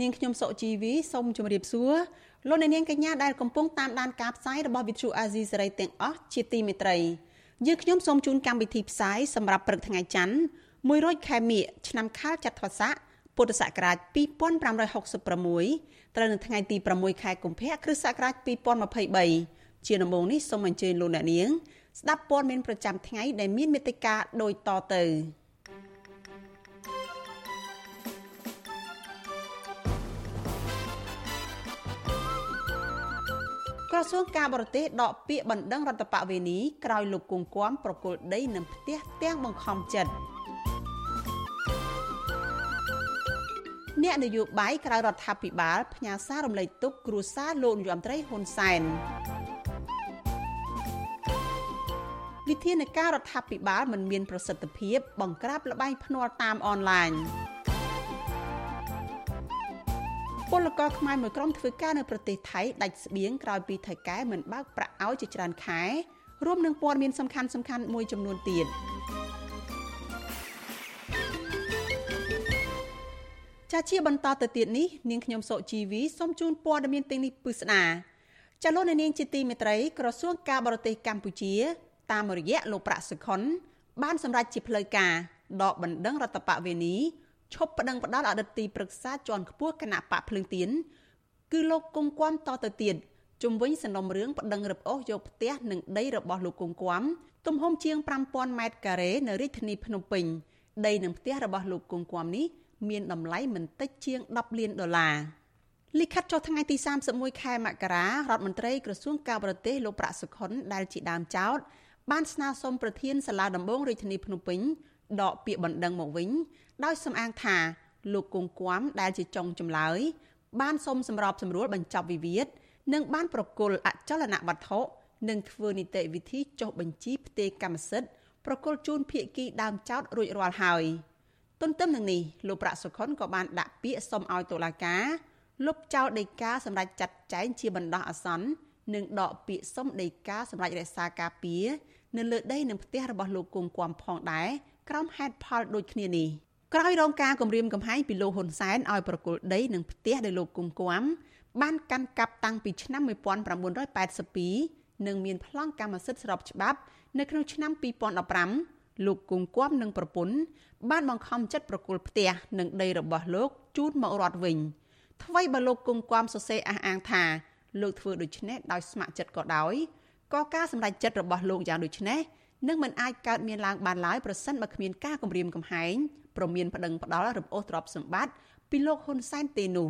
នាងខ្ញុំសុជីវីសូមជម្រាបសួរលោកអ្នកនាងកញ្ញាដែលកំពុងតាមដានការផ្សាយរបស់ Vithu Azizi សេរីទាំងអស់ជាទីមេត្រីយើងខ្ញុំសូមជូនកម្មវិធីផ្សាយសម្រាប់ព្រឹកថ្ងៃច័ន្ទ100ខែមិញឆ្នាំខាលចត្វាស័កពុទ្ធសករាជ2566ត្រូវនៅថ្ងៃទី6ខែកុម្ភៈគ្រិស្តសករាជ2023ជាដំបូងនេះសូមអញ្ជើញលោកអ្នកនាង ស្ដាប់ព័ត៌មានប្រចាំថ្ងៃដែលមានមេត្តាដូចតទៅ ក្រសួងការបរទេសដកពាក្យបណ្ដឹងរដ្ឋបវេនីក្រោយលោកគង្គគំប្រគល់ដីនឹងផ្ទះទាំងបង្ខំចិត្តអ្នកនយោបាយក្រៅរដ្ឋាភិបាលផ្ញើសាររំលែកទុក្ខគ្រួសារលោកនាយរដ្ឋមន្ត្រីហ៊ុនសែនវិធានការរដ្ឋាភិបាលមិនមានប្រសិទ្ធភាពបង្ក្រាបលបែងភ្នាល់តាមអនឡាញ ពលករខ្មែរមួយក្រុមធ្វើការនៅប្រទេសថៃដាច់ស្បៀងក្រោយពីថៃកែមិនបើកប្រាក់ឲ្យជាច្រើនខែរួមនឹងព័ត៌មានសំខាន់សំខាន់មួយចំនួនទៀតចាជាបន្តទៅទៀតនេះនាងខ្ញុំសុជីវីសូមជូនព័ត៌មានទាំងនេះពិស្ដាចាលោកនាងជាទីមេត្រីក្រសួងការបរទេសកម្ពុជា តាមរយៈលោកប្រាក់សុខុនបានសម្រេចជាផ្លូវការដកបណ្ដឹងរដ្ឋបវេនី ឈប់ប្តឹងផ្តល់អតីតទីប្រឹក្សាជាន់ខ្ពស់គណៈបកភ្លើងទៀនគឺលោកគង្គគំតទៅទៀតជំវិញសំណុំរឿងប្តឹងរឹបអូសយកផ្ទះនិងដីរបស់លោកគង្គគំទំហំជាង5000ម៉ែត្រការ៉េនៅរាជធានីភ្នំពេញដីនិងផ្ទះរបស់លោកគង្គគំនេះមានតម្លៃមិនតិចជាង10លានដុល្លារលិខិតចុះថ្ងៃទី31ខែមករារដ្ឋមន្ត្រីក្រសួងការបរទេសលោកប្រាក់សុខុនដែលជាដើមចោតបានស្នើសុំប្រធានសាលាដំបងរាជធានីភ្នំពេញ ដកពាក្យបណ្ដឹងមកវិញ ដោយសំអាងថាលោកគង្គគំដែលជាចុងចម្លើយបានសុំសម្របសម្រួលបញ្ចប់វិវាទនិងបានប្រគល់អចលនវត្ថុនិងធ្វើនីតិវិធីចុះបញ្ជីផ្ទេរកម្មសិទ្ធិប្រគល់ជូនភៀកគីដើមចោតរួចរាល់ហើយទន្ទឹមនឹងនេះលោកប្រាក់សុខុនក៏បានដាក់ពាក្យសុំឲ្យតុលាការលុបចោលដីកាសម្រាប់ចាត់ចែងជាបណ្ដោះអាសន្ននិងដកពាក្យសុំដីកាសម្រាប់រក្សាការពារនៅលើដីនិងផ្ទះរបស់លោកគង់គំផងដែរ ក្រោមហេតុផលដូចគ្នានេះក្រោយរងការគម្រាមកំហែងពីលោកហ៊ុនសែនឲ្យប្រគល់ដីនិងផ្ទះដែលលោកគង់គំបានកាន់កាប់តាំងពីឆ្នាំ1982និងមានប្លង់កម្មសិទ្ធិស្របច្បាប់ នៅក្នុងឆ្នាំ2015លោកគង់គំនិងប្រពន្ធបានបង្ខំចិត្តប្រគល់ផ្ទះនិងដីរបស់លោកជូនមករដ្ឋវិញថ្មីបើលោកគង់គំសរសេរអះអាងថាលោកធ្វើដូច្នេះដោយស្ម័គ្រចិត្តក៏ដោយក៏ការសម្រេចចិត្តរបស់លោកយ៉ាងដូចនេះ នឹងមិនអាចកើតមានឡើងបានឡើយប្រសិនបើគ្មានការគម្រាមកំហែងប្រមានប្តឹងផ្ដាល់រំអូសទ្រព្យសម្បត្តិពីលោកហ៊ុនសែនទេនោះ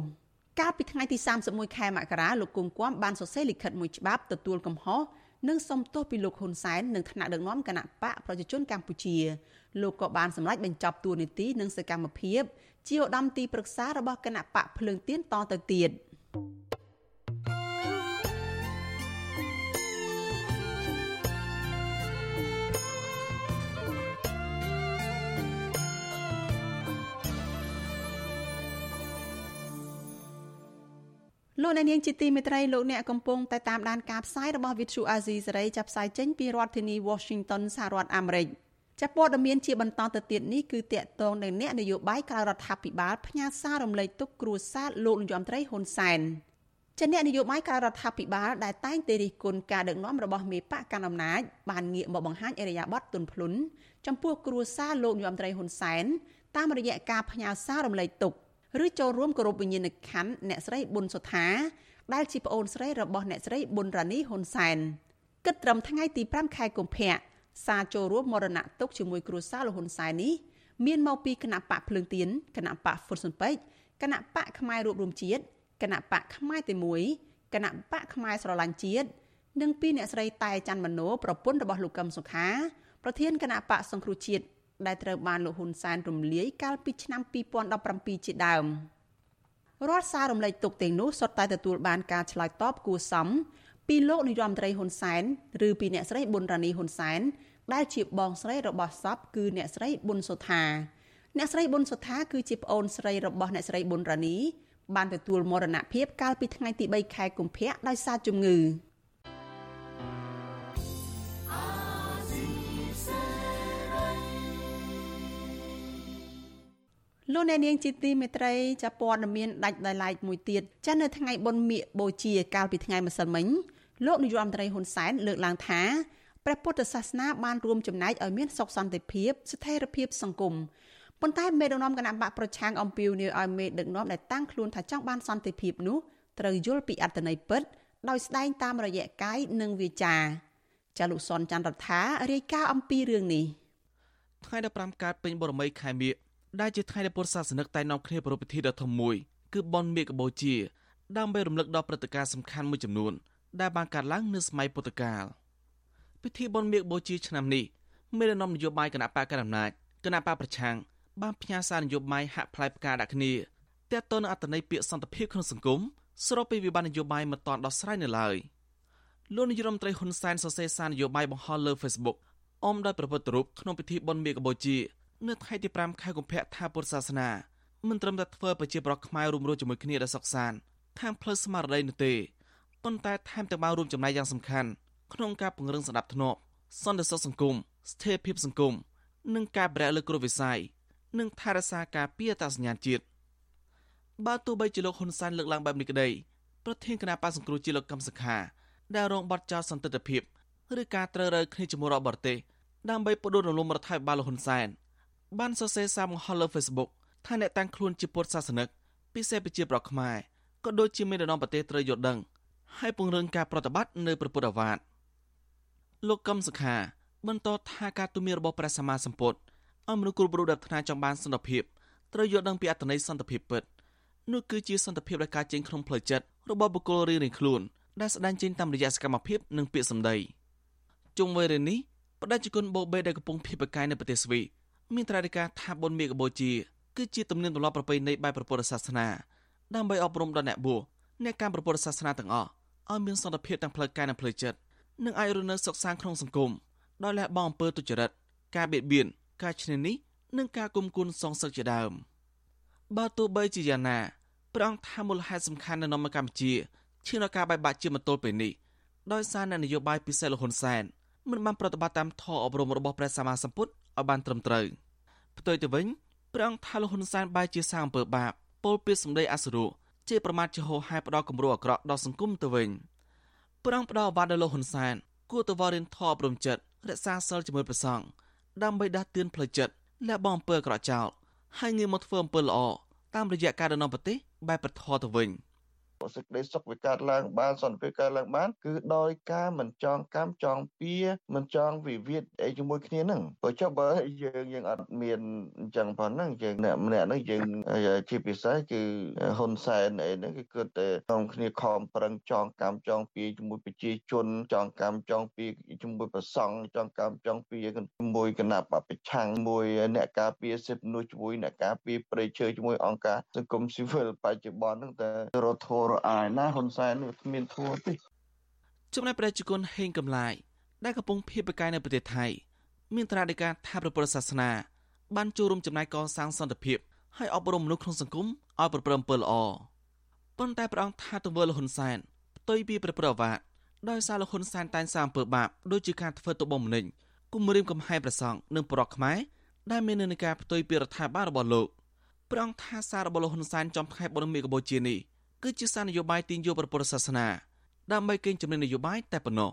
កាលពីថ្ងៃទី31ខែមករាលោកគង់គំបានសរសេរលិខិតមួយច្បាប់ទទួលកំហុសនិងសុំទោសពីលោកហ៊ុនសែននិងថ្នាក់ដឹកនាំគណៈបកប្រជាជនកម្ពុជាលោកក៏បានសម្រេចបញ្ចប់តួនាទីនិងសកម្មភាពជាឧត្តមទីប្រឹក្សារបស់គណៈបកភ្លើងទៀនតទៅទៀត។ លោកអ្នកនាងជាទីមេត្រីលោកអ្នកកំពុងតែតាមដានការផ្សាយរបស់ Vithu Azizi សេរីចាប់ផ្សាយចេញពីរដ្ឋធានី Washington សហរដ្ឋអាមេរិកចាប់ព័ត៌មានជាបន្តទៅទៀតនេះគឺតកតងនឹងអ្នកនយោបាយក្រៅរដ្ឋាភិបាលផ្ញើសាររំលែកទុក្ខគ្រួសារលោកនាយរដ្ឋមន្ត្រីហ៊ុនសែនជាអ្នកនយោបាយក្រៅរដ្ឋាភិបាលដែលតែងតែរិះគន់ការដឹកនាំរបស់មេបកកណ្ដាលអំណាចបានងាកមកបង្ហាញអរិយាប័ត្រទន់ភ្លន់ចំពោះគ្រួសារលោកនាយរដ្ឋមន្ត្រីហ៊ុនសែនតាមរយៈការផ្ញើសាររំលែកទុក្ខ ឬចូលរួមគោរពវិញ្ញាណក្ខន្ធអ្នកស្រីប៊ុនសុថាដែលជាប្អូនស្រីរបស់អ្នកស្រីប៊ុនរ៉ានីហ៊ុនសែនគិតត្រឹមថ្ងៃទី5ខែកុម្ភៈសារចូលរួមមរណទុកជាមួយគ្រួសារលោកហ៊ុនសែននេះមានមកពីគណៈបកភ្លើងទៀនគណៈបកហ្វុតសុនពេជ្រគណៈបកផ្នែករួបរวมជាតិគណៈបកផ្នែកទី1គណៈបកផ្នែកស្រឡាញ់ជាតិនិងពីអ្នកស្រីតែច័ន្ទមនោប្រពន្ធរបស់លោកកឹមសុខាប្រធានគណៈបកសង្គ្រោះជាតិ ដែលត្រូវបានលោកហ៊ុនសែនរំលាយកាលពីឆ្នាំ2017ជាដើមរាល់សាររំលែកទុកទាំងនោះសុទ្ធតែទទួលបានការឆ្លើយតបគួរសមពីលោកនាយរដ្ឋមន្ត្រីហ៊ុនសែនឬពីអ្នកស្រីប៊ុនរ៉ានីហ៊ុនសែនដែលជាបងស្រីរបស់សពគឺអ្នកស្រីប៊ុនសុថាអ្នកស្រីប៊ុនសុថាគឺជាប្អូនស្រីរបស់អ្នកស្រីប៊ុនរ៉ានីបានទទួលមរណភាពកាលពីថ្ងៃទី3ខែកុម្ភៈដោយសារជំងឺ លោកអ្នកនាងជាទីមេត្រីចាព័ត៌មានដាច់ដោយឡែកមួយទៀតចានៅថ្ងៃបុណ្យមាឃបូជាកាលពីថ្ងៃម្សិលមិញលោកនាយរដ្ឋមន្ត្រីហ៊ុនសែនលើកឡើងថាព្រះពុទ្ធសាសនាបានរួមចំណែកឲ្យមានសុខសន្តិភាពស្ថិរភាពសង្គមប៉ុន្តែមេដឹកនាំគណៈបកប្រឆាំងអំពាវនាវឲ្យមេដឹកនាំដែលតាំងខ្លួនថាចង់បានសន្តិភាពនោះត្រូវយល់ពីអត្តន័យពិត ដោយស្ដែងតាមរយៈកាយនិងវាចាចាលោកសនច័ន្ទរដ្ឋារាយការណ៍អំពីរឿងនេះថ្ងៃ15កើតពេញបរមីខែមិញ ដែលជាថ្ងៃដែលពុទ្ធសាសនិកតែនាំគ្នាប្រារព្ធពិធីដ៏ធំមួយគឺបុណ្យមាឃបូជាដើម្បីរំលឹកដល់ព្រឹត្តិការណ៍សំខាន់មួយចំនួន ដែលបានកើតឡើងនៅសម័យពុទ្ធកាលពិធីបុណ្យមាឃបូជាឆ្នាំនេះមានដំណំនយោបាយគណៈបកកណ្ដាលអំណាចគណៈបកប្រឆាំងបានផ្ញើសារនយោបាយហាក់ផ្លែផ្កាដាក់គ្នាទាក់ទងនឹងអត្តន័យពាក្យសន្តិភាពក្នុងសង្គមស្របពីវិបត្តិនយោបាយមិនទាន់ដោះស្រាយនៅឡើយលោកនាយរដ្ឋមន្ត្រីហ៊ុនសែនសរសេរសារនយោបាយបង្ហោះលើ Facebook អមដោយប្រពុតរូបក្នុងពិធីបុណ្យមាឃបូជា នៅថ្ងៃទី5ខែកុម្ភៈថាពុទ្ធសាសនាមិនត្រឹមតែធ្វើប្រជាប្រដ្ឋខ្មែររួមរស់ជាមួយគ្នាដោយសុខសាន្តខាងផ្លូវស្មារតីនោះទេប៉ុន្តែថែមទាំងបានរួមចំណែកយ៉ាងសំខាន់ក្នុងការពង្រឹងសន្តិភាពសន្តិសុខសង្គមស្ថិរភាពសង្គមនិងការប្រែលើគ្រោះវិស័យនិងថែរក្សាការពារអត្តសញ្ញាណជាតិបើទោះបីជាលោកហ៊ុនសែនលើកឡើងបែបនេះក្តីប្រធានគណៈបកសង្គ្រោះជាតិលោកកឹមសុខាដែលរងបាត់ចោលសន្តិភាពឬការត្រូវរើគ្នាជាមួយរដ្ឋបរទេសដើម្បីបដិរលំរដ្ឋាភិបាលលោកហ៊ុនសែន បានសរសេរសារបង្ហោះលើ Facebook ថាអ្នកតាំងខ្លួនជាពុទ្ធសាសនិកពិសេសប្រជាប្រដ្ឋខ្មែរក៏ដូចជាមេដឹកនាំប្រទេសត្រូវយល់ដឹងហើយពង្រឹងការប្រតិបត្តិនៅព្រះពុទ្ធអាវាទលោកកឹមសុខា បន្តថាការទូមានរបស់ព្រះសម្មាសម្ពុទ្ធឲ្យមនុស្សគ្រប់រូបដែលថ្នាក់ចង់បានសន្តិភាពត្រូវយល់ដឹងពីអត្ថន័យសន្តិភាពពិតនោះគឺជាសន្តិភាពដែលកើតចេញក្នុងផ្លូវចិត្តរបស់បុគ្គលរៀងៗខ្លួនដែលស្ដែងចេញតាមរយៈសកម្មភាពនិងពាក្យសម្ដីជុំវិញរឿងនេះបដិជនបូបេដែលកំពុងភៀសប្រកាយនៅប្រទេសស្វី មានត្រាធិការថាបុណ្យមេកបូជាគឺជាទំនៀមទម្លាប់ប្រពៃណីបែបព្រះពុទ្ធសាសនាដើម្បីអប់រំដល់អ្នកបួសអ្នកកម្មព្រះពុទ្ធសាសនាទាំងអស់ឲ្យមានសន្តិភាពទាំងផ្លូវកាយនិងផ្លូវចិត្តនិងអាចរស់នៅសុខសាន្តក្នុងសង្គមដោយលះបង់អំពើទុច្ចរិតការបៀតបៀនការឈ្នានីសនិងការគុំគុនសងសឹកជាដើមបើទោះបីជាយ៉ាងណាព្រះអង្គថាមូលហេតុសំខាន់នៅក្នុងកម្ពុជាឈានដល់ការបែកបាក់ជាមទល់ពេលនេះដោយសារនយោបាយពិសេសលហ៊ុនសែន មិនបានប្រតិបត្តិតាមធម៌អប់រំរបស់ព្រះសម្មាសម្ពុទ្ធឲ្យបានត្រឹមត្រូវផ្ទុយទៅវិញព្រះអង្គថាលហ៊ុនសែនបែរជាសាងអំពើបាបពលពាក្យសម្ដីអសុរោជាប្រមាថជាហោហែផ្ដោតគំរូអាក្រក់ដល់សង្គមទៅវិញព្រះអង្គផ្ដោតអាវ៉ាត់ដល់លោកហ៊ុនសែនគួរទៅវរៀនធម៌អប់រំចិត្តរក្សាសិលជាមួយព្រះសង្ឃដើម្បីដាស់តឿនផ្លូវចិត្តលះបង់អំពើអាក្រក់ចោលហើយងាកមកធ្វើអំពើល្អតាមរយៈការដំណំប្រទេសបែបប្រធរទៅវិញ។ សេចក្តីសុខវាកើតឡើងបានសន្តិភាពកើតឡើងបានគឺដោយការមិនចងកម្មចងពៀមិនចងវិវាទអីជាមួយគ្នាហ្នឹងបើចុះបើយើងយើងអត់មានអញ្ចឹងប៉ុណ្ណឹងយើងអ្នកម្នាក់ហ្នឹងយើងជាពិសេសគឺហ៊ុនសែនអីហ្នឹងគឺគិតតែក្នុងគ្នាខំប្រឹងចងកម្មចងពៀជាមួយប្រជាជនចងកម្មចងពៀជាមួយប្រសង់ចងកម្មចងពៀជាមួយគណៈបពប្រឆាំងមួយអ្នកការពារសិទ្ធិមនុស្សជាមួយអ្នកការពារប្រៃឈើជាមួយអង្គការសង្គមស៊ីវិលបច្ចុប្បន្នហ្នឹងតែរដ្ឋធរអាយណាហ៊ុនសែនគ្មានធัวទេចំណែកប្រជាជនហេងកំឡាយដែលកំពុងភៀសប្រកាយនៅប្រទេសថៃ មានត្រាដីកាថាប្រពុទ្ធសាសនា បានចូលរួមចំណែកកសាងសន្តិភាពហើយអប់រំមនុស្សក្នុងសង្គមឲ្យប្រព្រឹត្តអំពើល្អប៉ុន្តែព្រះអង្គថាទង្វើលហ៊ុនសែនផ្ទុយពីប្រព្រឹត្តអាវ៉ាដោយសារលហ៊ុនសែនតែងសាងអំពើបាបដូចជាការធ្វើទុកបុកម្នេញគំរាមកំហែងប្រសង់និងប្រកខ្មែរដែលមាននានាការផ្ទុយពីរដ្ឋាភិបាលរបស់លោកព្រះអង្គថាសាររបស់លហ៊ុនសែនចំខែបុណ្យមេកបូជានេះ គឺជាសារនយោបាយទាញយកព្រះពុទ្ធសាសនាដើម្បីកេងចំណេញនយោបាយតែប៉ុណ្ណោះ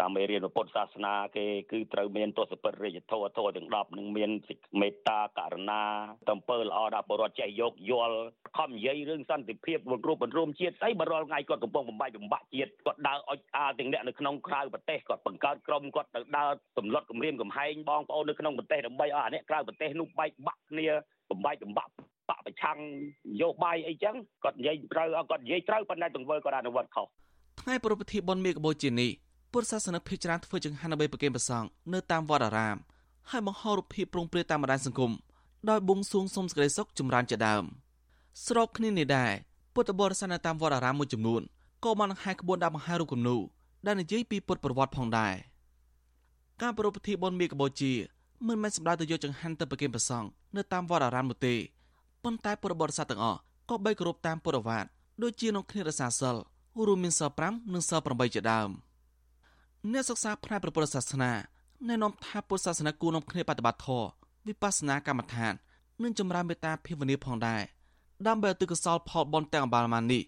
តាមមេរៀនពុទ្ធសាសនាគេគឺត្រូវមានទស្សពិតរាជធម៌ធម៌ទាំង10និងមានមេត្តាករណាតំពើល្អដល់បរិវត្តចេះយកយល់ខំនិយាយរឿងសន្តិភាពបង្រួបបង្រួមជាតិស្អីបើរាល់ថ្ងៃគាត់កំពុងបំបាយបំបាក់ជាតិគាត់ដើរអុចអាលទាំងអ្នកនៅក្នុងក្រៅប្រទេសគាត់បង្កើតក្រុមគាត់ទៅដើរសម្លុតគម្រាមកំហែងបងប្អូននៅក្នុងប្រទេសដើម្បីឲ្យអាអ្នកក្រៅប្រទេសនោះបែកបាក់គ្នាបំបាយបំបាក់ បកប្រឆាំងនយោបាយអីចឹងគាត់និយាយត្រូវគាត់និយាយត្រូវប៉ុន្តែទង្វើគាត់អនុវត្តខុសថ្ងៃប្រពៃពិធីបុណ្យមេកបូជានេះពុទ្ធសាសនិកភាគច្រើនធ្វើចង្ហាន់ដើម្បីប្រគេនព្រះសង្ឃនៅតាមវត្តអារាមហើយបង្ហោរូបភាពប្រងព្រាតាមបណ្ដាញសង្គមដោយបួងសួងសុំសេចក្តីសុខចម្រើនជាដើមស្របគ្នានេះដែរពុទ្ធបរិស័ទនៅតាមវត្តអារាមមួយចំនួនក៏បានបង្ហាញក្បួនដាក់បង្ហាញរូបគំនូរដែលនិយាយពីពុទ្ធប្រវត្តិផងដែរការប្រារព្ធពិធីបុណ្យមាឃបូជាមិនមែនសម្ដៅទៅយកចង្ហាន់ទៅប្រគេនព្រះសង្ឃនៅតាមវត្តអារាមនោះទេ ប៉ុន្តែពុទ្ធបរិស័ទទាំងអស់ក៏បីគោរពតាមពុទ្ធវាទដូចជាក្នុងគ្នារសាសិលរួមមានសិល5និងសិល8ជាដើមអ្នកសិក្សាផ្នែកព្រះពុទ្ធសាសនាណែនាំថាពុទ្ធសាសនាគួរនាំគ្នាបប្រតិបត្តិធម៌វិបស្សនាកម្មដ្ឋាននិងចម្រើនមេត្តាភាវនាផងដែរដើម្បីឲ្យទិកសលផលបនទាំងអបាលម៉ាននេះ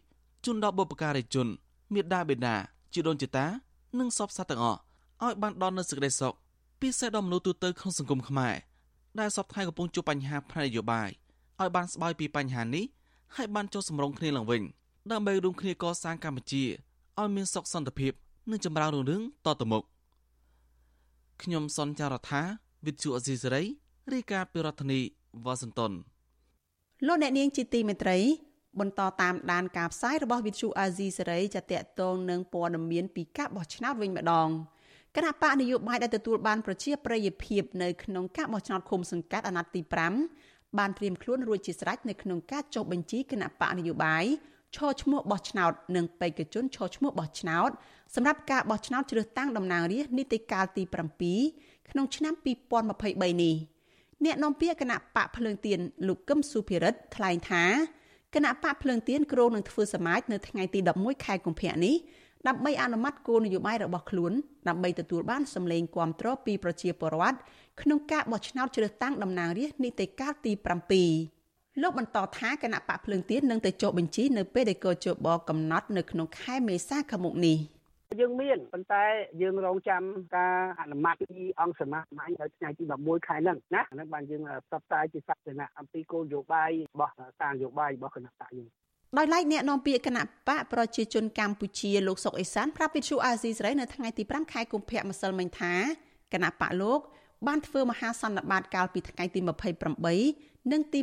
ជូនដល់បុព្វការីជនមេដាបេដាជីដូនជីតា និងសពសត្វទាំងអស់ឲ្យបានដល់នូវសេចក្តីសុខពិសេសដល់មនុស្សទូទៅក្នុងសង្គមខ្មែរដែលសពថ្ងៃកំពុងជួបបញ្ហាផ្នែកនយោបាយ ឲ្យបានស្បើយពីបញ្ហានេះហើយបានចូលសម្រុងគ្នាឡើងវិញដើម្បីរួមគ្នាកសាងកម្ពុជាឲ្យមានសុខសន្តិភាពនិងចម្រើនរុងរឿងតទៅមុខខ្ញុំសនចាររថាវិទ្យុអេស៊ីសេរីរាយការណ៍ពីរដ្ឋធានីវ៉ាស៊ីនតោនលោកអ្នកនាងជាទីមេត្រី បន្តតាមដានការផ្សាយរបស់វិទ្យុអាស៊ីសេរីចាតតងនឹងព័ត៌មានពីការបោះឆ្នោតវិញម្ដងគណៈបកនយោបាយដែលទទួលបានប្រជាប្រិយភាពនៅក្នុងការបោះឆ្នោតឃុំសង្កាត់អាណត្តិទី5 បានត្រៀមខ្លួនរួចជាស្រេចនៅក្នុងការចុះបញ្ជីគណៈបកនយោបាយឈរឈ្មោះបោះឆ្នោតនិងបេក្ខជនឈរឈ្មោះបោះឆ្នោតសម្រាប់ការបោះឆ្នោតជ្រើសតាំងតំណាងរាស្ត្រនីតិកាលទី7ក្នុងឆ្នាំ2023នេះអ្នកនាំពាក្យគណៈបកភ្លើងទៀនលោកកឹមសុភិរិទ្ធថ្លែងថាគណៈបកភ្លើងទៀនគ្រោងនឹងធ្វើសមាជនៅថ្ងៃទី11ខែកុម្ភៈនេះ ដើម្បីអនុម័តគោលនយោបាយរបស់ខ្លួនដើម្បីទទួលបានសម្លេងគាំទ្រពីប្រជាពលរដ្ឋក្នុងការបោះឆ្នោតជ្រើសតាំងតំណាងរាស្ត្រនីតិកាលទី7លោកបន្តថាគណៈបកភ្លើងទៀននឹងទៅចុះបញ្ជីនៅពេលដែលកោជបកំណត់នៅក្នុងខែមេសាខាងមុខនេះ។យើងមានប៉ុន្តែយើងរងចាំការអនុម័តពីអង្គសមាគមនៅថ្ងៃទី11ខែហ្នឹងណាហ្នឹងបានយើងផ្សព្វផ្សាយជាសាធារណៈអំពីគោលនយោបាយរបស់ការនយោបាយរបស់គណៈបកយើង ដោយឡែកអ្នកនាំពាក្យគណៈបកប្រជាជនកម្ពុជាលោកសុកអេសានប្រាប់វិទ្យុអាស៊ីសេរីនៅថ្ងៃទី5ខែកុម្ភៈម្សិលមិញថាគណៈបកលោកបានធ្វើមហាសន្និបាតកាលពីថ្ងៃទី28និងទី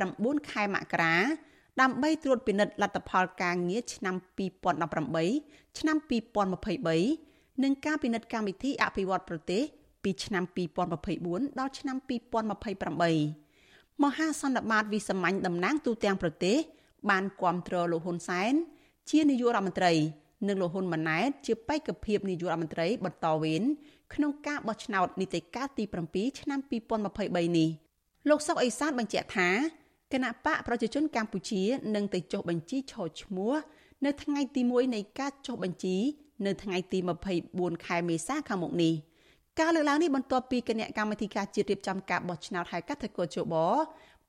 29ខែមករាដើម្បីត្រួតពិនិត្យលទ្ធផលការងារឆ្នាំ2018ឆ្នាំ2023និងការពិនិត្យកម្មវិធីអភិវឌ្ឍប្រទេសពីឆ្នាំ2024ដល់ឆ្នាំ2028មហាសន្និបាតវិសាមញ្ញតំណាងទូទាំងប្រទេស បានគាំទ្រលោកហ៊ុនសែនជានាយករដ្ឋមន្ត្រី និងលោកហ៊ុនម៉ាណែតជាបេក្ខភាពនាយករដ្ឋមន្ត្រីបន្តវេនក្នុងការបោះឆ្នោតនីតិកាលទី7ឆ្នាំ2023នេះលោកសុកអេសានបញ្ជាក់ថាគណៈបកប្រជាជនកម្ពុជានឹងទៅចុះបញ្ជីឈរឈ្មោះនៅថ្ងៃទី1នៃការចុះបញ្ជី នៅថ្ងៃទី24ខែមេសាខាងមុខនេះការលើកឡើងនេះបន្ទាប់ពីគណៈកម្មាធិការជាតិរៀបចំការបោះឆ្នោតហៅកាត់ទៅកោជប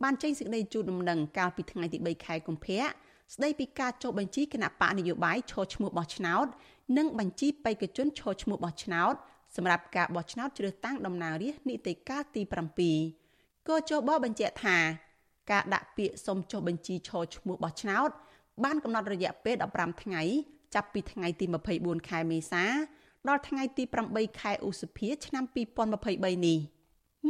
បានចេញសេចក្តីជូនដំណឹងកាលពីថ្ងៃទី3ខែកុម្ភៈស្តីពីការចុះបញ្ជីគណៈបកនយោបាយឈរឈ្មោះបោះឆ្នោត និងបញ្ជីបេក្ខជនឈរឈ្មោះបោះឆ្នោតសម្រាប់ការបោះឆ្នោតជ្រើសតាំងតំណាងរាស្ត្រនីតិកាលទី7កោជបបញ្ជាក់ថាការដាក់ពាក្យសុំចុះបញ្ជីឈរឈ្មោះបោះឆ្នោត បានកំណត់រយៈពេល15ថ្ងៃចាប់ពីថ្ងៃទី24ខែមេសា ដល់ថ្ងៃទី8ខែឧសភា ឆ្នាំ2023នេះ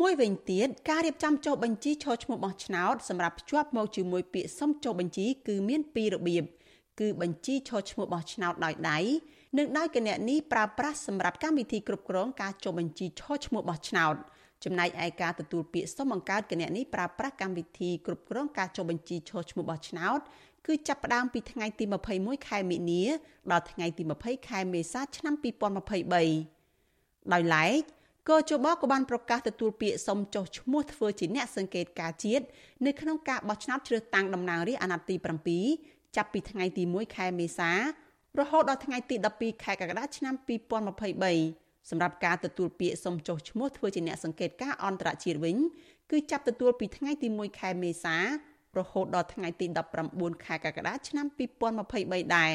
មួយវិញទៀតការរៀបចំចុះបញ្ជីឈរឈ្មោះបោះឆ្នោតសម្រាប់ភ្ជាប់មកជាមួយពាក្យសុំចុះបញ្ជីគឺមានពីររបៀបគឺបញ្ជីឈរឈ្មោះបោះឆ្នោតដោយដៃនិងដោយគណនីប្រើប្រាស់សម្រាប់កម្មវិធីគ្រប់គ្រងការចុះបញ្ជីឈរឈ្មោះបោះឆ្នោតចំណែកឯការទទួលពាក្យសុំបង្កើតគណនីប្រើប្រាស់កម្មវិធីគ្រប់គ្រងការចុះបញ្ជីឈរឈ្មោះបោះឆ្នោតគឺចាប់ផ្ដើមពីថ្ងៃទី21ខែមិនិនាដល់ថ្ងៃទី20ខែមេសាឆ្នាំ2023ដោយឡែក កោជបក៏បានប្រកាសទទួលពាក្យសុំចុះឈ្មោះធ្វើជាអ្នកសង្កេតការជាតិនៅក្នុងការបោះឆ្នោតជ្រើសតាំងតំណាងរាស្ត្រអាណត្តិទី7ចាប់ពីថ្ងៃទី1ខែមេសារហូតដល់ថ្ងៃទី12ខែកក្កដាឆ្នាំ2023សម្រាប់ការទទួលពាក្យសុំចុះឈ្មោះធ្វើជាអ្នកសង្កេតការអន្តរជាតិវិញគឺចាប់ទទួលពីថ្ងៃទី1ខែមេសារហូតដល់ថ្ងៃទី19ខែកក្កដាឆ្នាំ2023ដែរ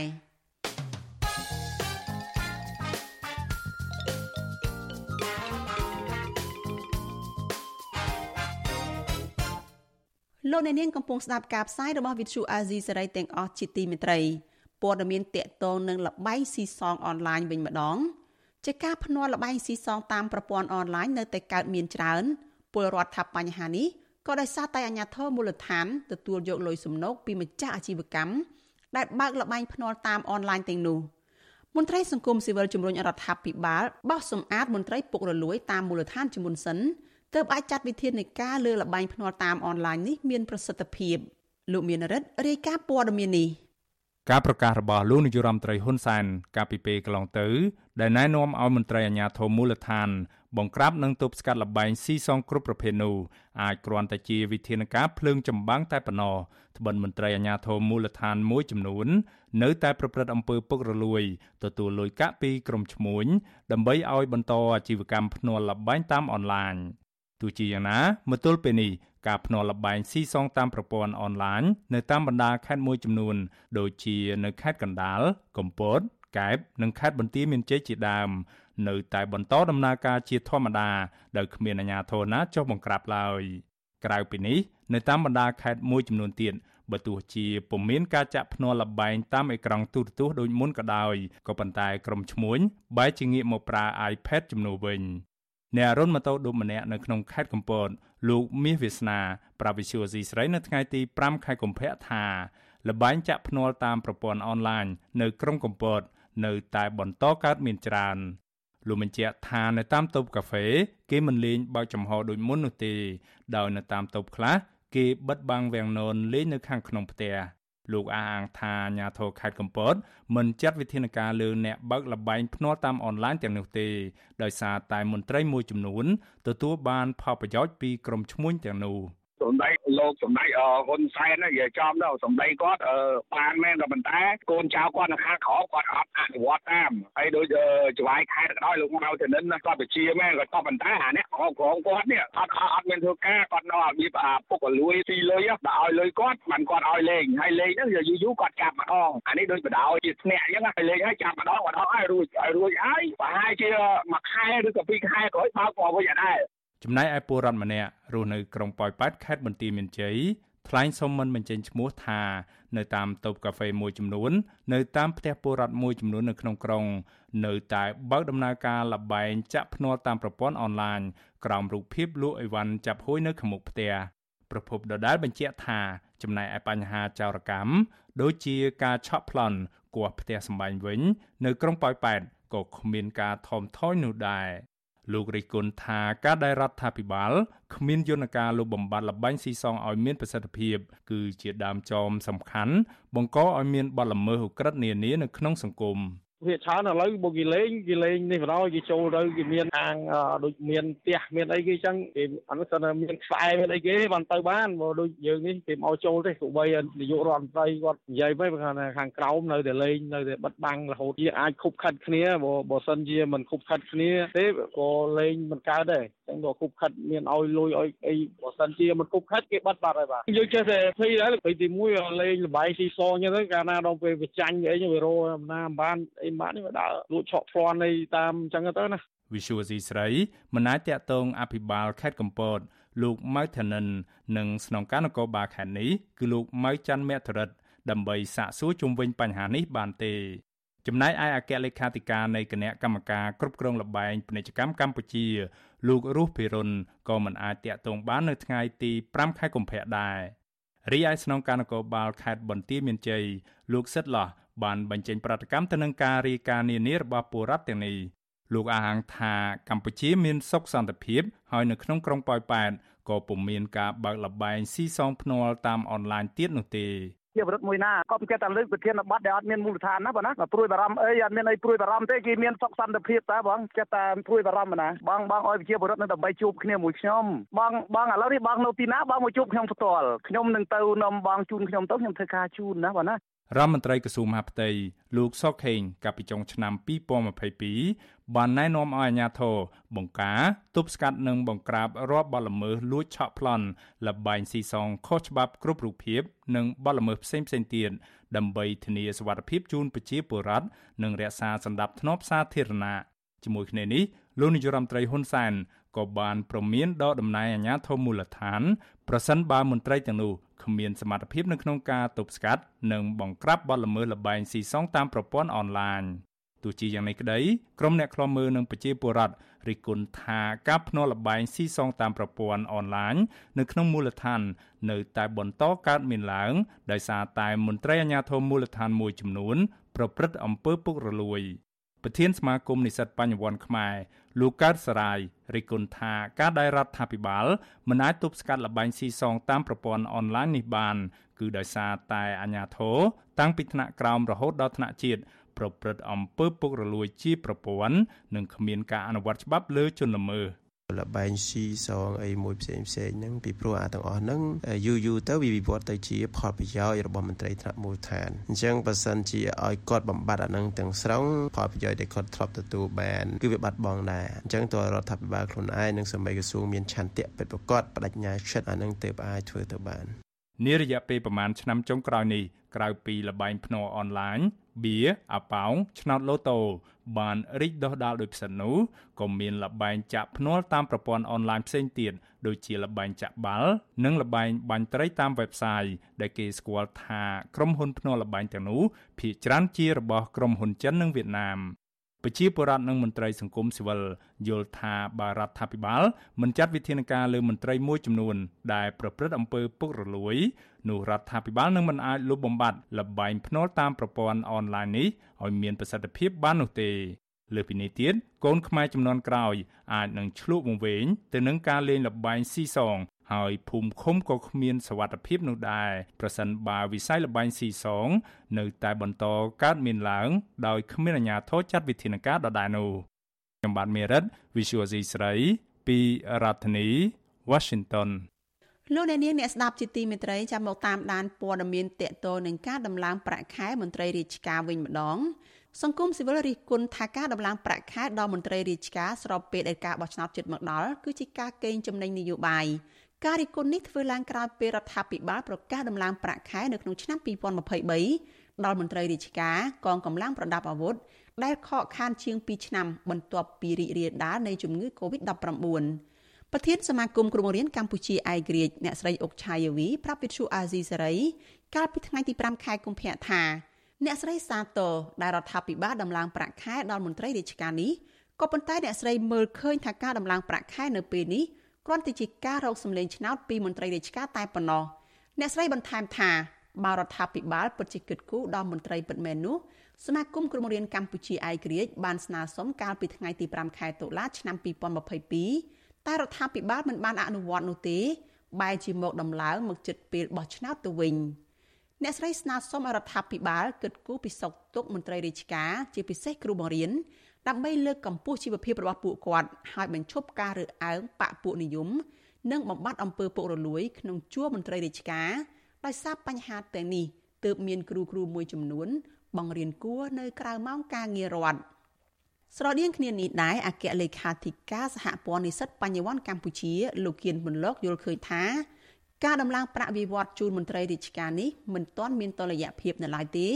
លោកអ្នកនាងកំពុងស្ដាប់ការផ្សាយរបស់វិទ្យុអាស៊ីសេរីទាំងអស់ជាទីមេត្រីព័ត៌មានតកតងនឹងលបែងស៊ីសងអនឡាញវិញម្ដងជាការភ្នាល់លបែងស៊ីសងតាមប្រព័ន្ធអនឡាញនៅតែកើតមានច្រើនពលរដ្ឋថាបញ្ហានេះក៏ដោយសារតែអាជ្ញាធរមូលដ្ឋានទទួលយកលុយសំណូកពីម្ចាស់អាជីវកម្មដែលបើកលបែងភ្នាល់តាមអនឡាញទាំងនោះមន្ត្រីសង្គមស៊ីវិលជំរុញរដ្ឋាភិបាលបោះសម្អាតមន្ត្រីពុករលួយតាមមូលដ្ឋានជាមុនសិន ទើបអាចចាត់វិធាននៃការលើលបែងភ្នាល់តាមអនឡាញនេះមានប្រសិទ្ធភាពលោកមានរិទ្ធរាយការណ៍ព័ត៌មាននេះការប្រកាសរបស់លោកនាយរដ្ឋមន្ត្រីហ៊ុនសែនកាលពីពេលកន្លងទៅ ដែលណែនាំឲ្យមន្ត្រីអាជ្ញាធរមូលដ្ឋាន បង្ក្រាបនិងទប់ស្កាត់លបែងស៊ីសងគ្រប់ប្រភេទនោះអាចគ្រាន់តែជាវិធានការភ្លើងចម្បាំងតែប៉ុណ្ណោះត្បិតមន្ត្រីអាជ្ញាធរមូលដ្ឋានមួយចំនួន នៅតែប្រព្រឹត្តអំពើពុករលួយទទួលលុយកាក់ពីក្រុមឈ្មួញដើម្បីឲ្យបន្តអាជីវកម្មភ្នាល់លបែងតាមអនឡាញ ទោះជាយ៉ាងណាមកទល់ពេលនេះការភ្នាល់លបែងស៊ីសងតាមប្រព័ន្ធអនឡាញនៅតាមបណ្ដាខេត្តមួយចំនួន ដូចជានៅខេត្តកណ្ដាល កំពត កែប និងខេត្តបន្ទាយមានជ័យជាដើម នៅតែបន្តដំណើរការជាធម្មតាដោយគ្មានអាជ្ញាធរណាចុះបង្ក្រាបឡើយក្រៅពីនេះនៅតាមបណ្ដាខេត្តមួយចំនួនទៀតបើទោះជាពុំមានការចាក់ភ្នាល់លបែងតាមអេក្រង់ទូរទស្សន៍ដូចមុនក៏ដោយក៏ប៉ុន្តែក្រុមឈ្មួញបែរជាងាកមកប្រើ iPad ជំនួសវិញ អ្នករុនម៉ូតូឌុបម្នាក់នៅក្នុងខេត្តកំពតលោកមាសវាសនាប្រាប់វិសុយស៊ីស្រីនៅថ្ងៃទី5ខែកុម្ភៈថាលបែងចាក់ភ្នាល់តាមប្រព័ន្ធអនឡាញនៅក្រុងកំពត នៅតែបន្តកើតមានច្រើនលោកបញ្ជាក់ថានៅតាមតូបកាហ្វេ គេមិនលេងបើកចំហដូចមុននោះទេ ដោយនៅតាមតូបខ្លះគេបិទបាំងវាំងននលេងនៅខាងក្នុងផ្ទះ លោកអះអាងថាអាញាធរខេត្តកំពតមិនចាត់វិធានការលើអ្នកបើកលបែងភ្នាល់តាមអនឡាញទាំងនោះទេដោយសារតែមន្ត្រីមួយចំនួនទទួលបានផលប្រយោជន៍ពីក្រុមឈ្មួញទាំងនោះ។ សម្ដីលោកសម្ដីហ៊ុនសែននិយាយចំទៅសម្ដីគាត់បានមែនតែប៉ុន្តែកូនចៅគាត់នៅខាងក្រោមគាត់អត់អនុវត្តតាមហើយដូចចវាយខេត្តក៏ដោយលោកមកទៅនិនគាត់បជាមែនគាត់ក៏ប៉ុន្តែអានេះក្រមក្រមគាត់នេះអត់អត់មានធ្វើការគាត់នៅរបៀបពុកលួយទីលុយដល់ឲ្យលុយគាត់មិនគាត់ឲ្យលេងហើយលេងហ្នឹងយូរយូរគាត់ចាប់ម្ដងអានេះដូចបដ ாய் ជាស្នាក់អញ្ចឹងហើយលេងហើយចាប់ម្ដងម្ដងហើយរួចហើយរួចហើយប្រហែលជាមួយខែឬក៏ពីរខែក្រោយបើកមកវិញអត់ដែរ ចំណែកឯពលរដ្ឋម្នាក់រស់នៅក្រុងប៉ោយប៉ែតខេត្តបន្ទាយមានជ័យថ្លែងសុំមិនបញ្ចេញឈ្មោះថានៅតាមតូបកាហ្វេមួយចំនួន នៅតាមផ្ទះពលរដ្ឋមួយចំនួននៅក្នុងក្រុង នៅតែបើកដំណើរការលបែងចាក់ភ្នាល់តាមប្រព័ន្ធអនឡាញក្រោមរូបភាពលក់អីវ៉ាន់ចាប់ហួយនៅខាងមុខផ្ទះប្រពន្ធដដែលបញ្ជាក់ថាចំណែកឯបញ្ហាចោរកម្មដូចជាការឆក់ប្លន់គោះផ្ទះសម្បែងវិញ នៅក្រុងប៉ោយប៉ែតក៏គ្មានការថមថយនោះដែរ លោករិះគន់ថាការដែលរដ្ឋាភិបាលគ្មានយន្តការលុបបំបាត់លបែងស៊ីសងឲ្យមានប្រសិទ្ធភាព គឺជាដើមចមសំខាន់បង្កឲ្យមានបទល្មើសឧក្រិដ្ឋនានានៅក្នុងសង្គម វាច្រើនឥឡូវបើគេលេងគេលេងនេះបណ្ដោយគេចូលទៅគេមានអាងដូចមានផ្ទះមានអីគេចឹងគេអានោះគាត់មានខ្សែមានអីគេបានទៅបានបើដូចយើងនេះគេមកចូលទេទោះបីនាយករដ្ឋមន្ត្រីគាត់និយាយទៅថាខាងក្រោមនៅតែលេងនៅតែបិទបាំងរហូតជាអាចខុបខិតគ្នាបើបើសិនជាមិនខុបខិតគ្នាទេក៏លេងមិនកើតដែរចឹងក៏ខុបខិតមានឲ្យលុយឲ្យអីបើសិនជាមិនខុបខិតគេបិទបាត់ហើយបាទយើងចេះតែភ័យដែរពេលទី1លេងលបាយស៊ីសងចឹងទៅកាលណាដល់ពេលវាចាញ់អីវារោណាបានអីម៉ាក់នេះវាដើរលួចឆក់ផ្្លាន់នៃតាមអញ្ចឹងទៅណាវិសុវស៊ីស្រីមិនអាចតាក់ទងអភិបាលខេត្តកំពត លោកម៉ៅថានិន និងស្នងការនគរបាលខេត្តនេះគឺលោកម៉ៅច័ន្ទមេធរិតដើម្បីសាកសួរជុំវិញបញ្ហានេះបានទេចំណែកឯអគ្គលេខាធិការនៃគណៈកម្មការគ្រប់គ្រងលបែងពាណិជ្ជកម្មកម្ពុជា លោករស់ភិរុនក៏មិនអាចតាក់ទងបាននៅថ្ងៃទី5ខែកុម្ភៈដែររីឯស្នងការនគរបាលខេត្តបន្ទាយមានជ័យលោកសិតឡោះ បានបញ្ចេញប្រតិកម្មទៅនឹងការរាយការណ៍នានារបស់ពលរដ្ឋទាំងនេះលោកអះអាងថាកម្ពុជាមានសុខសន្តិភាពហើយនៅក្នុងក្រុងប៉ោយប៉ែតក៏ពុំមានការបើកលបែងស៊ីសងភ្នាល់តាមអនឡាញទៀតនោះទេជាវត្តមួយណាក៏គេតែលើកប្រធានបတ်ដែលអត់មានមូលដ្ឋានណាបងណាព្រួយបារម្ភអីអត់មានអីព្រួយបារម្ភទេគេមានសុខសន្តិភាពតើបងចេះតែព្រួយបារម្ភណាបងបងឲ្យប្រជាពលរដ្ឋនៅដើម្បីជួបគ្នាមួយខ្ញុំបងបងឥឡូវនេះបងនៅទីណាបងមកជួបខ្ញុំផ្ទាល់ខ្ញុំនឹងទៅនាំបងជូនខ្ញុំទៅខ្ញុំធ្វើការជូនណាបងណា រដ្ឋមន្ត្រីក្រសួងមហាផ្ទៃលោកសុកខេងកាលពីចុងឆ្នាំ2022បានណែនាំឲ្យអាជ្ញាធរបង្ការទប់ស្កាត់និងបង្ក្រាបរាល់បទល្មើសលួចឆក់ប្លន់លបែងស៊ីសងខុសច្បាប់គ្រប់រូបភាព និងបទល្មើសផ្សេងផ្សេងទៀតដើម្បីធានាសុវត្ថិភាពជូនប្រជាពលរដ្ឋនិងរក្សាសន្តិភាពសាធារណៈជាមួយគ្នានេះលោកនាយរដ្ឋមន្ត្រីហ៊ុនសែនក៏បានប្រមានដកតំណែងអាជ្ញាធរមូលដ្ឋានប្រសិនបើមន្ត្រីទាំងនោះ គ្មានសមត្ថភាពនៅក្នុងការទប់ស្កាត់និងបង្ក្រាបបទល្មើសល្បែងស៊ីសងតាមប្រព័ន្ធអនឡាញទោះជាយ៉ាងនេះក្តីក្រុមអ្នកខ្លាំមើលនឹងប្រជាពលរដ្ឋរិះគន់ថាការភ្នាល់ល្បែងស៊ីសងតាមប្រព័ន្ធអនឡាញនៅក្នុងមូលដ្ឋាន នៅតែបន្តកើតមានឡើងដោយសារតែមន្ត្រីអាជ្ញាធរមូលដ្ឋានមួយចំនួនប្រព្រឹត្តអំពើពុករលួយប្រធានសមាគមនិស្សិតបញ្ញវន្តខ្មែរ លោកកើតសរាយរិះគន់ថាការដែលរដ្ឋាភិបាលមិនអាចទប់ស្កាត់លបែងស៊ីសងតាមប្រព័ន្ធអនឡាញនេះបាន គឺដោយសារតែអាញាធរតាំងពីថ្នាក់ក្រោមរហូតដល់ថ្នាក់ជាតិប្រព្រឹត្តអំពើពុករលួយជាប្រព័ន្ធនិងគ្មានការអនុវត្តច្បាប់លើជនល្មើស លបែងស៊ីសងអីមួយផ្សេងផ្សេងហ្នឹងពីព្រោះអាទាំងអស់ហ្នឹងយូរយូរទៅវាវិវត្តទៅជាផលប្រយោជន៍របស់មន្ត្រីថ្នាក់មូលដ្ឋានអញ្ចឹងបើសិនជាឲ្យគាត់បំបត្តិអាហ្នឹងទាំងស្រុងផលប្រយោជន៍ដែលគាត់ធ្លាប់ទទួលបានគឺវាបាត់បង់ដែរអញ្ចឹងតើរដ្ឋាភិបាលខ្លួនឯងនិងសមាជក្រសួងមានឆន្ទៈពិតប្រាកដបដិញ្ញាចិត្តអាហ្នឹងទើបអាចធ្វើទៅបាននារយៈពេលប្រមាណឆ្នាំចុងក្រោយនេះក្រៅពីលបែងភ្នាល់អនឡាញ បៀអាប៉ោងឆ្នោតឡូតូបានរីកដុះដាលដោយផ្សិតនោះក៏មានលបែងចាក់ភ្នាល់តាមប្រព័ន្ធអនឡាញផ្សេងទៀតដូចជាលបែងចាក់បាល់និងលបែងបាញ់ត្រីតាម website ដែលគេស្គាល់ថាក្រុមហ៊ុនភ្នាល់លបែងទាំងនោះភាគច្រើនជារបស់ក្រុមហ៊ុនចិននិងវៀតណាម ប្រជាពលរដ្ឋនិងមន្ត្រីសង្គមស៊ីវិលយល់ថាបារដ្ឋាភិបាលមិនចាត់វិធានការលើមន្ត្រីមួយចំនួន ដែលប្រព្រឹត្តអំពើពុករលួយនោះរដ្ឋាភិបាលនឹងមិនអាចលុបបំបាត់លបែងភ្នាល់តាមប្រព័ន្ធអនឡាញនេះឲ្យមានប្រសិទ្ធភាពបាននោះទេលើពីនេះទៀតកូនខ្មែរចំនួនក្រោយអាចនឹងឆ្លក់វង្វេងទៅនឹងការលេងលបែងស៊ីសង ហើយភូមិឃុំក៏គ្មានសវត្ថភាពនោះដែរប្រសិនបើវិស័យលបែងស៊ីសង នៅតែបន្តកើតមានឡើង ដោយគ្មានអាជ្ញាធរចាត់វិធានការដដែលនោះខ្ញុំបាទមេរិត Visual C ស្រីពីរដ្ឋធានី Washington លោកអ្នកនាងអ្នកស្ដាប់ជាទីមេត្រីចាំមកតាមដានព័ត៌មានតកតនឹងការដំឡើងប្រាក់ខែមន្ត្រីរាជការវិញម្ដងសង្គមស៊ីវិលរិះគន់ថាការដំឡើងប្រាក់ខែដល់មន្ត្រីរាជការស្របពេលដែលការបោះឆ្នោតជិតមកដល់គឺជាការកេងចំណេញនយោបាយ ការរិះគន់នេះធ្វើឡើងក្រោយពេលរដ្ឋាភិបាលប្រកាសដំឡើងប្រាក់ខែនៅក្នុងឆ្នាំ2023ដល់មន្ត្រីរាជការកងកម្លាំងប្រដាប់អាវុធដែលខកខានជាង2ឆ្នាំបន្ទាប់ពីរីករាលដាលនៃជំងឺ Covid-19 ប្រធានសមាគមគ្រូបង្រៀនកម្ពុជាឯករាជ្យអ្នកស្រីអុកឆាយាវីប្រាប់វិទ្យុអាស៊ីសេរីកាលពីថ្ងៃទី5ខែកុម្ភៈថាអ្នកស្រីសាទរដែលរដ្ឋាភិបាលដំឡើងប្រាក់ខែដល់មន្ត្រីរាជការនេះក៏ប៉ុន្តែអ្នកស្រីមើលឃើញថាការដំឡើងប្រាក់ខែនៅពេលនេះ គ្រាន់តែជាការរកសម្លេងឆ្នោតពីមន្ត្រីរាជការតែប៉ុណ្ណោះអ្នកស្រីបន្ថែមថាបើរដ្ឋាភិបាលពិតជាគិតគូរដល់មន្ត្រីពិតមែននោះសមាគមគ្រូបង្រៀនកម្ពុជាឯករាជ្យបានស្នើសុំកាលពីថ្ងៃទី5ខែតុលាឆ្នាំ2022តែរដ្ឋាភិបាលមិនបានអនុវត្តនោះទេបែរជាមកដំឡើងមកចិត្តពេលបោះឆ្នោតទៅវិញអ្នកស្រីស្នើសុំរដ្ឋាភិបាលគិតគូរពីសុខទុក្ខមន្ត្រីរាជការជាពិសេសគ្រូបង្រៀន ដើម្បីលើកកម្ពស់ជីវភាពរបស់ពួកគាត់ហើយបញ្ឈប់ការរើសអើងបកពួកនិយមនិងបំបត្តិអំពើពុករលួយក្នុងជួរមន្ត្រីរាជការដោយសារបញ្ហាទាំងនេះទើបមានគ្រូគ្រូមួយចំនួន បង្រៀនគួរនៅក្រៅម៉ោងការងាររដ្ឋស្រដៀងគ្នានេះដែរអគ្គលេខាធិការសហព័ន្ធនិស្សិតបញ្ញវន្តកម្ពុជាលោកគៀនមុនលោកយល់ឃើញថាការដំឡើងប្រាក់វិវត្តជូនមន្ត្រីរាជការនេះមិនទាន់មានតលយៈភាពនៅឡើយទេ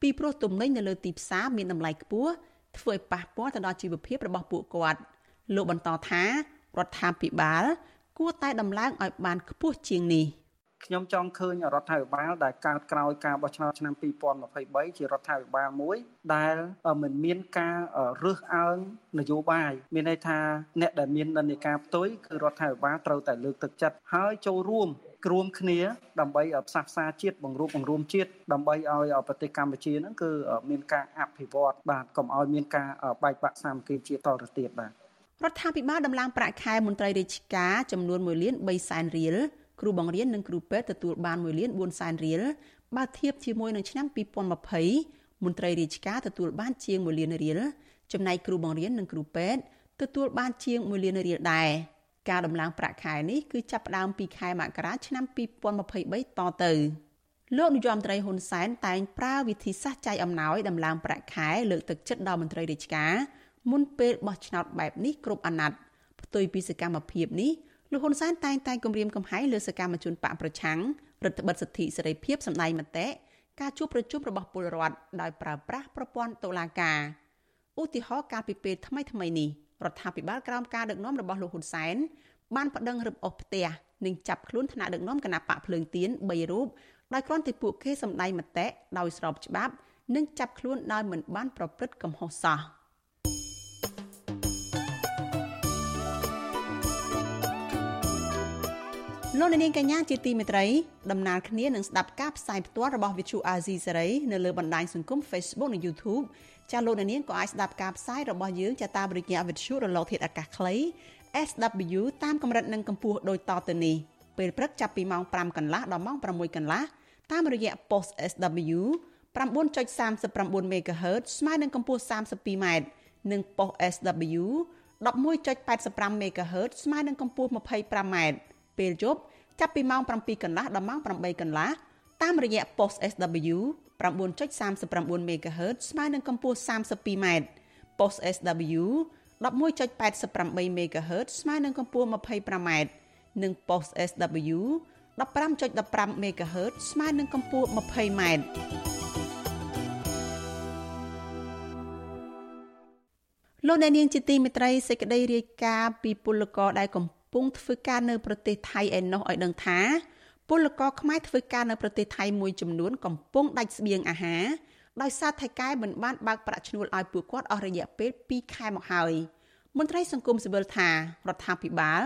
ពីព្រោះទំនិញនៅលើទីផ្សារមានតម្លៃខ្ពស់ ធ្វើឲ្យប៉ះពាល់ទៅដល់ជីវភាពរបស់ពួកគាត់លោកបន្តថារដ្ឋាភិបាល គួរតែដំឡើងឲ្យបានខ្ពស់ជាងនេះខ្ញុំចង់ឃើញរដ្ឋាភិបាលដែលកើតក្រោយការបោះឆ្នោតឆ្នាំ2023ជារដ្ឋាភិបាលមួយ ដែលមិនមានការរើសអើងនយោបាយមានន័យថាអ្នកដែលមាននិន្នាការផ្ទុយគឺរដ្ឋាភិបាលត្រូវតែលើកទឹកចិត្តហើយចូលរួមគ្រួមគ្នាដើម្បីផ្សះផ្សាជាតិបង្រួបបង្រួមជាតិដើម្បីឲ្យប្រទេសកម្ពុជាហ្នឹងគឺមានការអភិវឌ្ឍបាទកុំឲ្យមានការបែកបាក់សាមគ្គីជាតិតទៅទៀតបាទរដ្ឋាភិបាលដំឡើងប្រាក់ខែមន្ត្រីរាជការចំនួន1លាន3សែនរៀលគ្រូបង្រៀននិងគ្រូពេទ្យទទួលបាន1លាន4សែនរៀលបើធៀបជាមួយនឹងឆ្នាំ2020មន្ត្រីរាជការទទួលបានជាង1លានរៀលចំណែកគ្រូបង្រៀននិងគ្រូពេទ្យទទួលបានជាង1លានរៀលដែរ ការដំឡើងប្រាក់ខែនេះគឺចាប់ផ្ដើមពីខែមករាឆ្នាំ2023តទៅលោកនាយរដ្ឋមន្ត្រីហ៊ុនសែនតែងប្រើវិធីសាស្ត្រចែកអំណោយដំឡើងប្រាក់ខែលើកទឹកចិត្តដល់មន្ត្រីរាជការមុនពេលបោះឆ្នោតបែបនេះគ្រប់អាណត្តិផ្ទុយពីសកម្មភាពនេះលោកហ៊ុនសែនតែងតែគម្រាមកំហែងលើសកម្មជនបកប្រឆាំងរដ្ឋបិទសិទ្ធិសេរីភាពសម្ដែងមតិការជួបប្រជុំរបស់ពលរដ្ឋដោយប្រើប្រាស់ប្រព័ន្ធតុលាការឧទាហរណ៍កាលពីពេលថ្មីថ្មីនេះ រដ្ឋាភិបាលក្រោមការដឹកនាំរបស់លោកហ៊ុនសែនបានប្តឹងរឹបអូសផ្ទះនិងចាប់ខ្លួនថ្នាក់ដឹកនាំគណៈបកភ្លើងទៀន3រូបដោយគ្រាន់តែពួកគេសម្ដែងមតិដោយស្របច្បាប់និងចាប់ខ្លួនដោយមិនបានប្រព្រឹត្តកំហុសសោះ។លោកនាងកញ្ញាជាទីមេត្រីដំណើរគ្នានឹងស្ដាប់ការផ្សាយផ្ទាល់របស់ Vithu Azizi Serai នៅលើបណ្ដាញសង្គម Facebook និង YouTube ចាលោកនាងក៏អាចស្ដាប់ការផ្សាយរបស់យើងចាតាមរយៈ Vithu រលកធាតុអាកាសខ្លី SW តាមកម្រិតនិងកម្ពស់ដូចតទៅនេះពេលព្រឹកចាប់ពីម៉ោង5កន្លះដល់ម៉ោង6កន្លះតាមរយៈ post SW 9.39 MHz ស្មើនឹងកម្ពស់ 32m និង post SW 11.85 MHz ស្មើនឹងកម្ពស់ 25m ពេលយប់ចាប់ពីម៉ោង7កន្លះដល់ម៉ោង8កន្លះតាមរយៈ post SW 9.39 MHz ស្មើនឹងកម្ពស់ 32m post SW 11.88 MHz ស្មើនឹងកម្ពស់ 25m និង post SW 15.15 MHz ស្មើនឹងកម្ពស់ 20m លោកអ្នកនាងជាទីមេត្រីសេចក្តីរាយការណ៍ពីពលករដែលកំពុងធ្វើការនៅប្រទេសថៃឯណោះឲ្យដឹងថា ពលករខ្មែរធ្វើការនៅប្រទេសថៃមួយចំនួនកំពុងដាច់ស្បៀងអាហារដោយសារថៃកែមិនបានបើកប្រាក់ឈ្នួលឲ្យពួកគាត់អស់រយៈពេល2ខែមកហើយមន្ត្រីសង្គមស៊ីវិលថារដ្ឋាភិបាល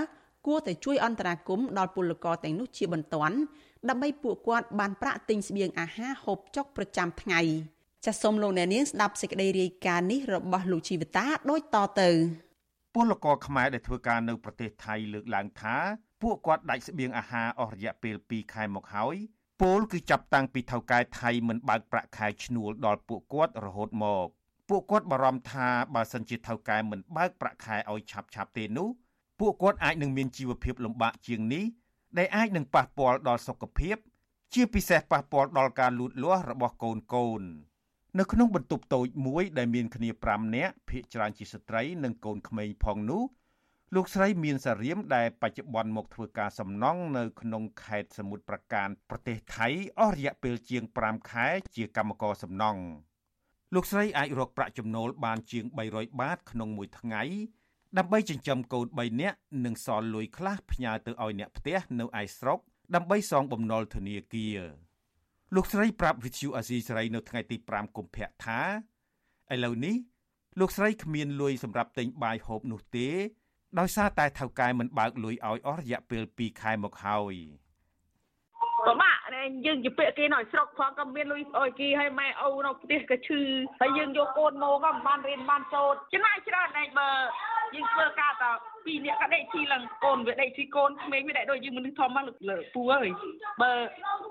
គួរតែជួយអន្តរាគមន៍ដល់ពលករទាំងនោះជាបន្ទាន់ដើម្បីពួកគាត់បានប្រាក់ទិញស្បៀងអាហារហូបចុកប្រចាំថ្ងៃចាសសូមលោកអ្នកនាងស្ដាប់សេចក្តីរាយការណ៍នេះរបស់លោកជីវតាដូចតទៅ ពលករខ្មែរដែលធ្វើការនៅប្រទេសថៃលើកឡើងថាពួកគាត់ដាច់ស្បៀងអាហារអស់រយៈពេល2ខែមកហើយពលគឺចាប់តាំងពីថៅកែថៃមិនបើកប្រាក់ខែឈ្នួលដល់ពួកគាត់រហូតមកពួកគាត់បារម្ភថាបើសិនជាថៅកែមិនបើកប្រាក់ខែឲ្យឆាប់ឆាប់ទេនោះពួកគាត់អាចនឹងមានជីវភាពលំបាកជាងនេះដែលអាចនឹងប៉ះពាល់ដល់សុខភាព ជាពិសេសប៉ះពាល់ដល់ការលូតលាស់របស់កូនកូន នៅក្នុងបន្ទប់តូចមួយដែលមានគ្នា5នាក់ភាគច្រើនជាស្ត្រីនិងកូនក្មេងផងនោះលោកស្រីមានសារៀមដែលបច្ចុប្បន្នមកធ្វើការសំណង់នៅក្នុងខេត្តសមុទ្រប្រការប្រទេសថៃអស់រយៈពេលជាង5ខែជាកម្មករសំណង់លោកស្រីអាចរកប្រាក់ចំណូលបានជាង300បាតក្នុងមួយថ្ងៃដើម្បីចិញ្ចឹមកូន3នាក់និងសល់លុយខ្លះផ្ញើទៅឲ្យអ្នកផ្ទះនៅឯស្រុកដើម្បីសងបំណុលធនាគារ លោកស្រីប្រាប់វិទ្យុអាស៊ីសេរីនៅថ្ងៃទី5កុម្ភៈថាឥឡូវនេះលោកស្រីគ្មានលុយសម្រាប់ទិញបាយហូបនោះទេ ដោយសារតែថៅកែមិនបើកលុយឲ្យអស់រយៈពេល2ខែមកហើយពិបាកយើងជាពាក្យគេនៅស្រុកផងក៏មានលុយអុយគេឲ្យម៉ែឪនៅផ្ទះក៏ឈឺហើយយើងយកកូនមកក៏មិនបានរៀនបានសូត្រចំណាយច្រើនដែរបើ យើងធ្វើការតពីរនាក់ក៏ដេកជីឡើងកូនវាដេកជីកូនក្មេងវាដេកដូចយើងមនុស្សធំមកលើពូអើយបើ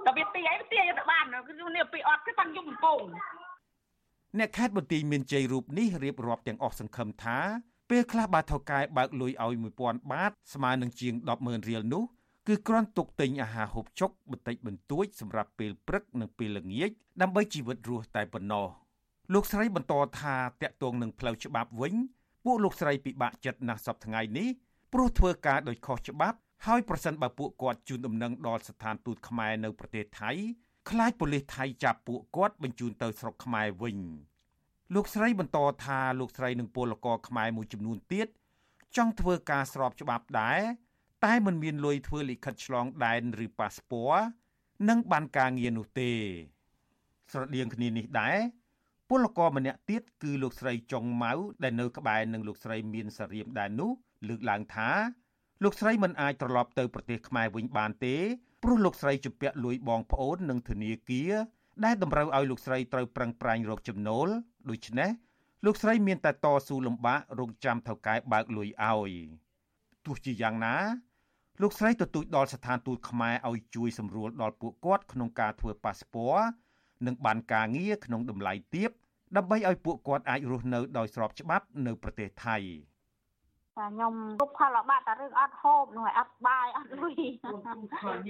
តែវាទីអីទីទៅបានគឺនេះពីអត់គឺតាំងយំកំពងអ្នកខេត្តបន្ទាយមានជ័យរូបនេះរៀបរាប់ទាំងអស់សង្ឃឹមថាពេលខ្លះបើថៅកែបើកលុយឲ្យ1000បាតស្មើនឹងជាង100,000រៀលនោះគឺគ្រាន់ទុកទិញអាហារហូបចុកបន្តិចបន្តួចសម្រាប់ពេលព្រឹកនិងពេលល្ងាចដើម្បីជីវិតរស់តែប៉ុណ្ណោះលោកស្រីបន្តថាតាក់ទងនឹងផ្លូវច្បាប់វិញ ពួកលោកស្រីពិបាកចិត្តណាស់សពថ្ងៃនេះព្រោះធ្វើការដោយខុសច្បាប់ហើយប្រសិនបើពួកគាត់ជូនដំណឹងដល់ស្ថានទូតខ្មែរនៅប្រទេសថៃខ្លាចប៉ូលីសថៃចាប់ពួកគាត់បញ្ជូនទៅស្រុកខ្មែរវិញលោកស្រីបន្តថាលោកស្រីនិងពលករខ្មែរមួយចំនួនទៀតចង់ធ្វើការស្របច្បាប់ដែរតែមិនមានលុយធ្វើលិខិតឆ្លងដែនឬប៉ាសពតនិងបានការងារនោះទេ ស្រដៀងគ្នានេះដែរ ពលករម្នាក់ទៀតគឺលោកស្រីចុងម៉ៅដែលនៅក្បែរនឹងលោកស្រីមានសារៀមដែរនោះលើកឡើងថាលោកស្រីមិនអាចត្រឡប់ទៅប្រទេសខ្មែរវិញបានទេព្រោះលោកស្រីជំពាក់លួយបងប្អូននិងធនាគារដែលតម្រូវឲ្យលោកស្រីត្រូវប្រឹងប្រែងរកចំណូលដូច្នេះលោកស្រីមានតែតស៊ូលំបាករងចាំថៅកែបើកលុយឲ្យទោះជាយ៉ាងណា លោកស្រីទទូចដល់ស្ថានទូតខ្មែរឲ្យជួយសម្រួលដល់ពួកគាត់ក្នុងការធ្វើប៉ាសពត និងបានការងារក្នុងតម្លៃទាបដើម្បីឲ្យពួកគាត់អាចរស់នៅដោយស្របច្បាប់នៅប្រទេសថៃ។តែខ្ញុំគ្រប់ផលលបាក់តែរឿងអត់ហូបនោះអត់បាយអត់លុយ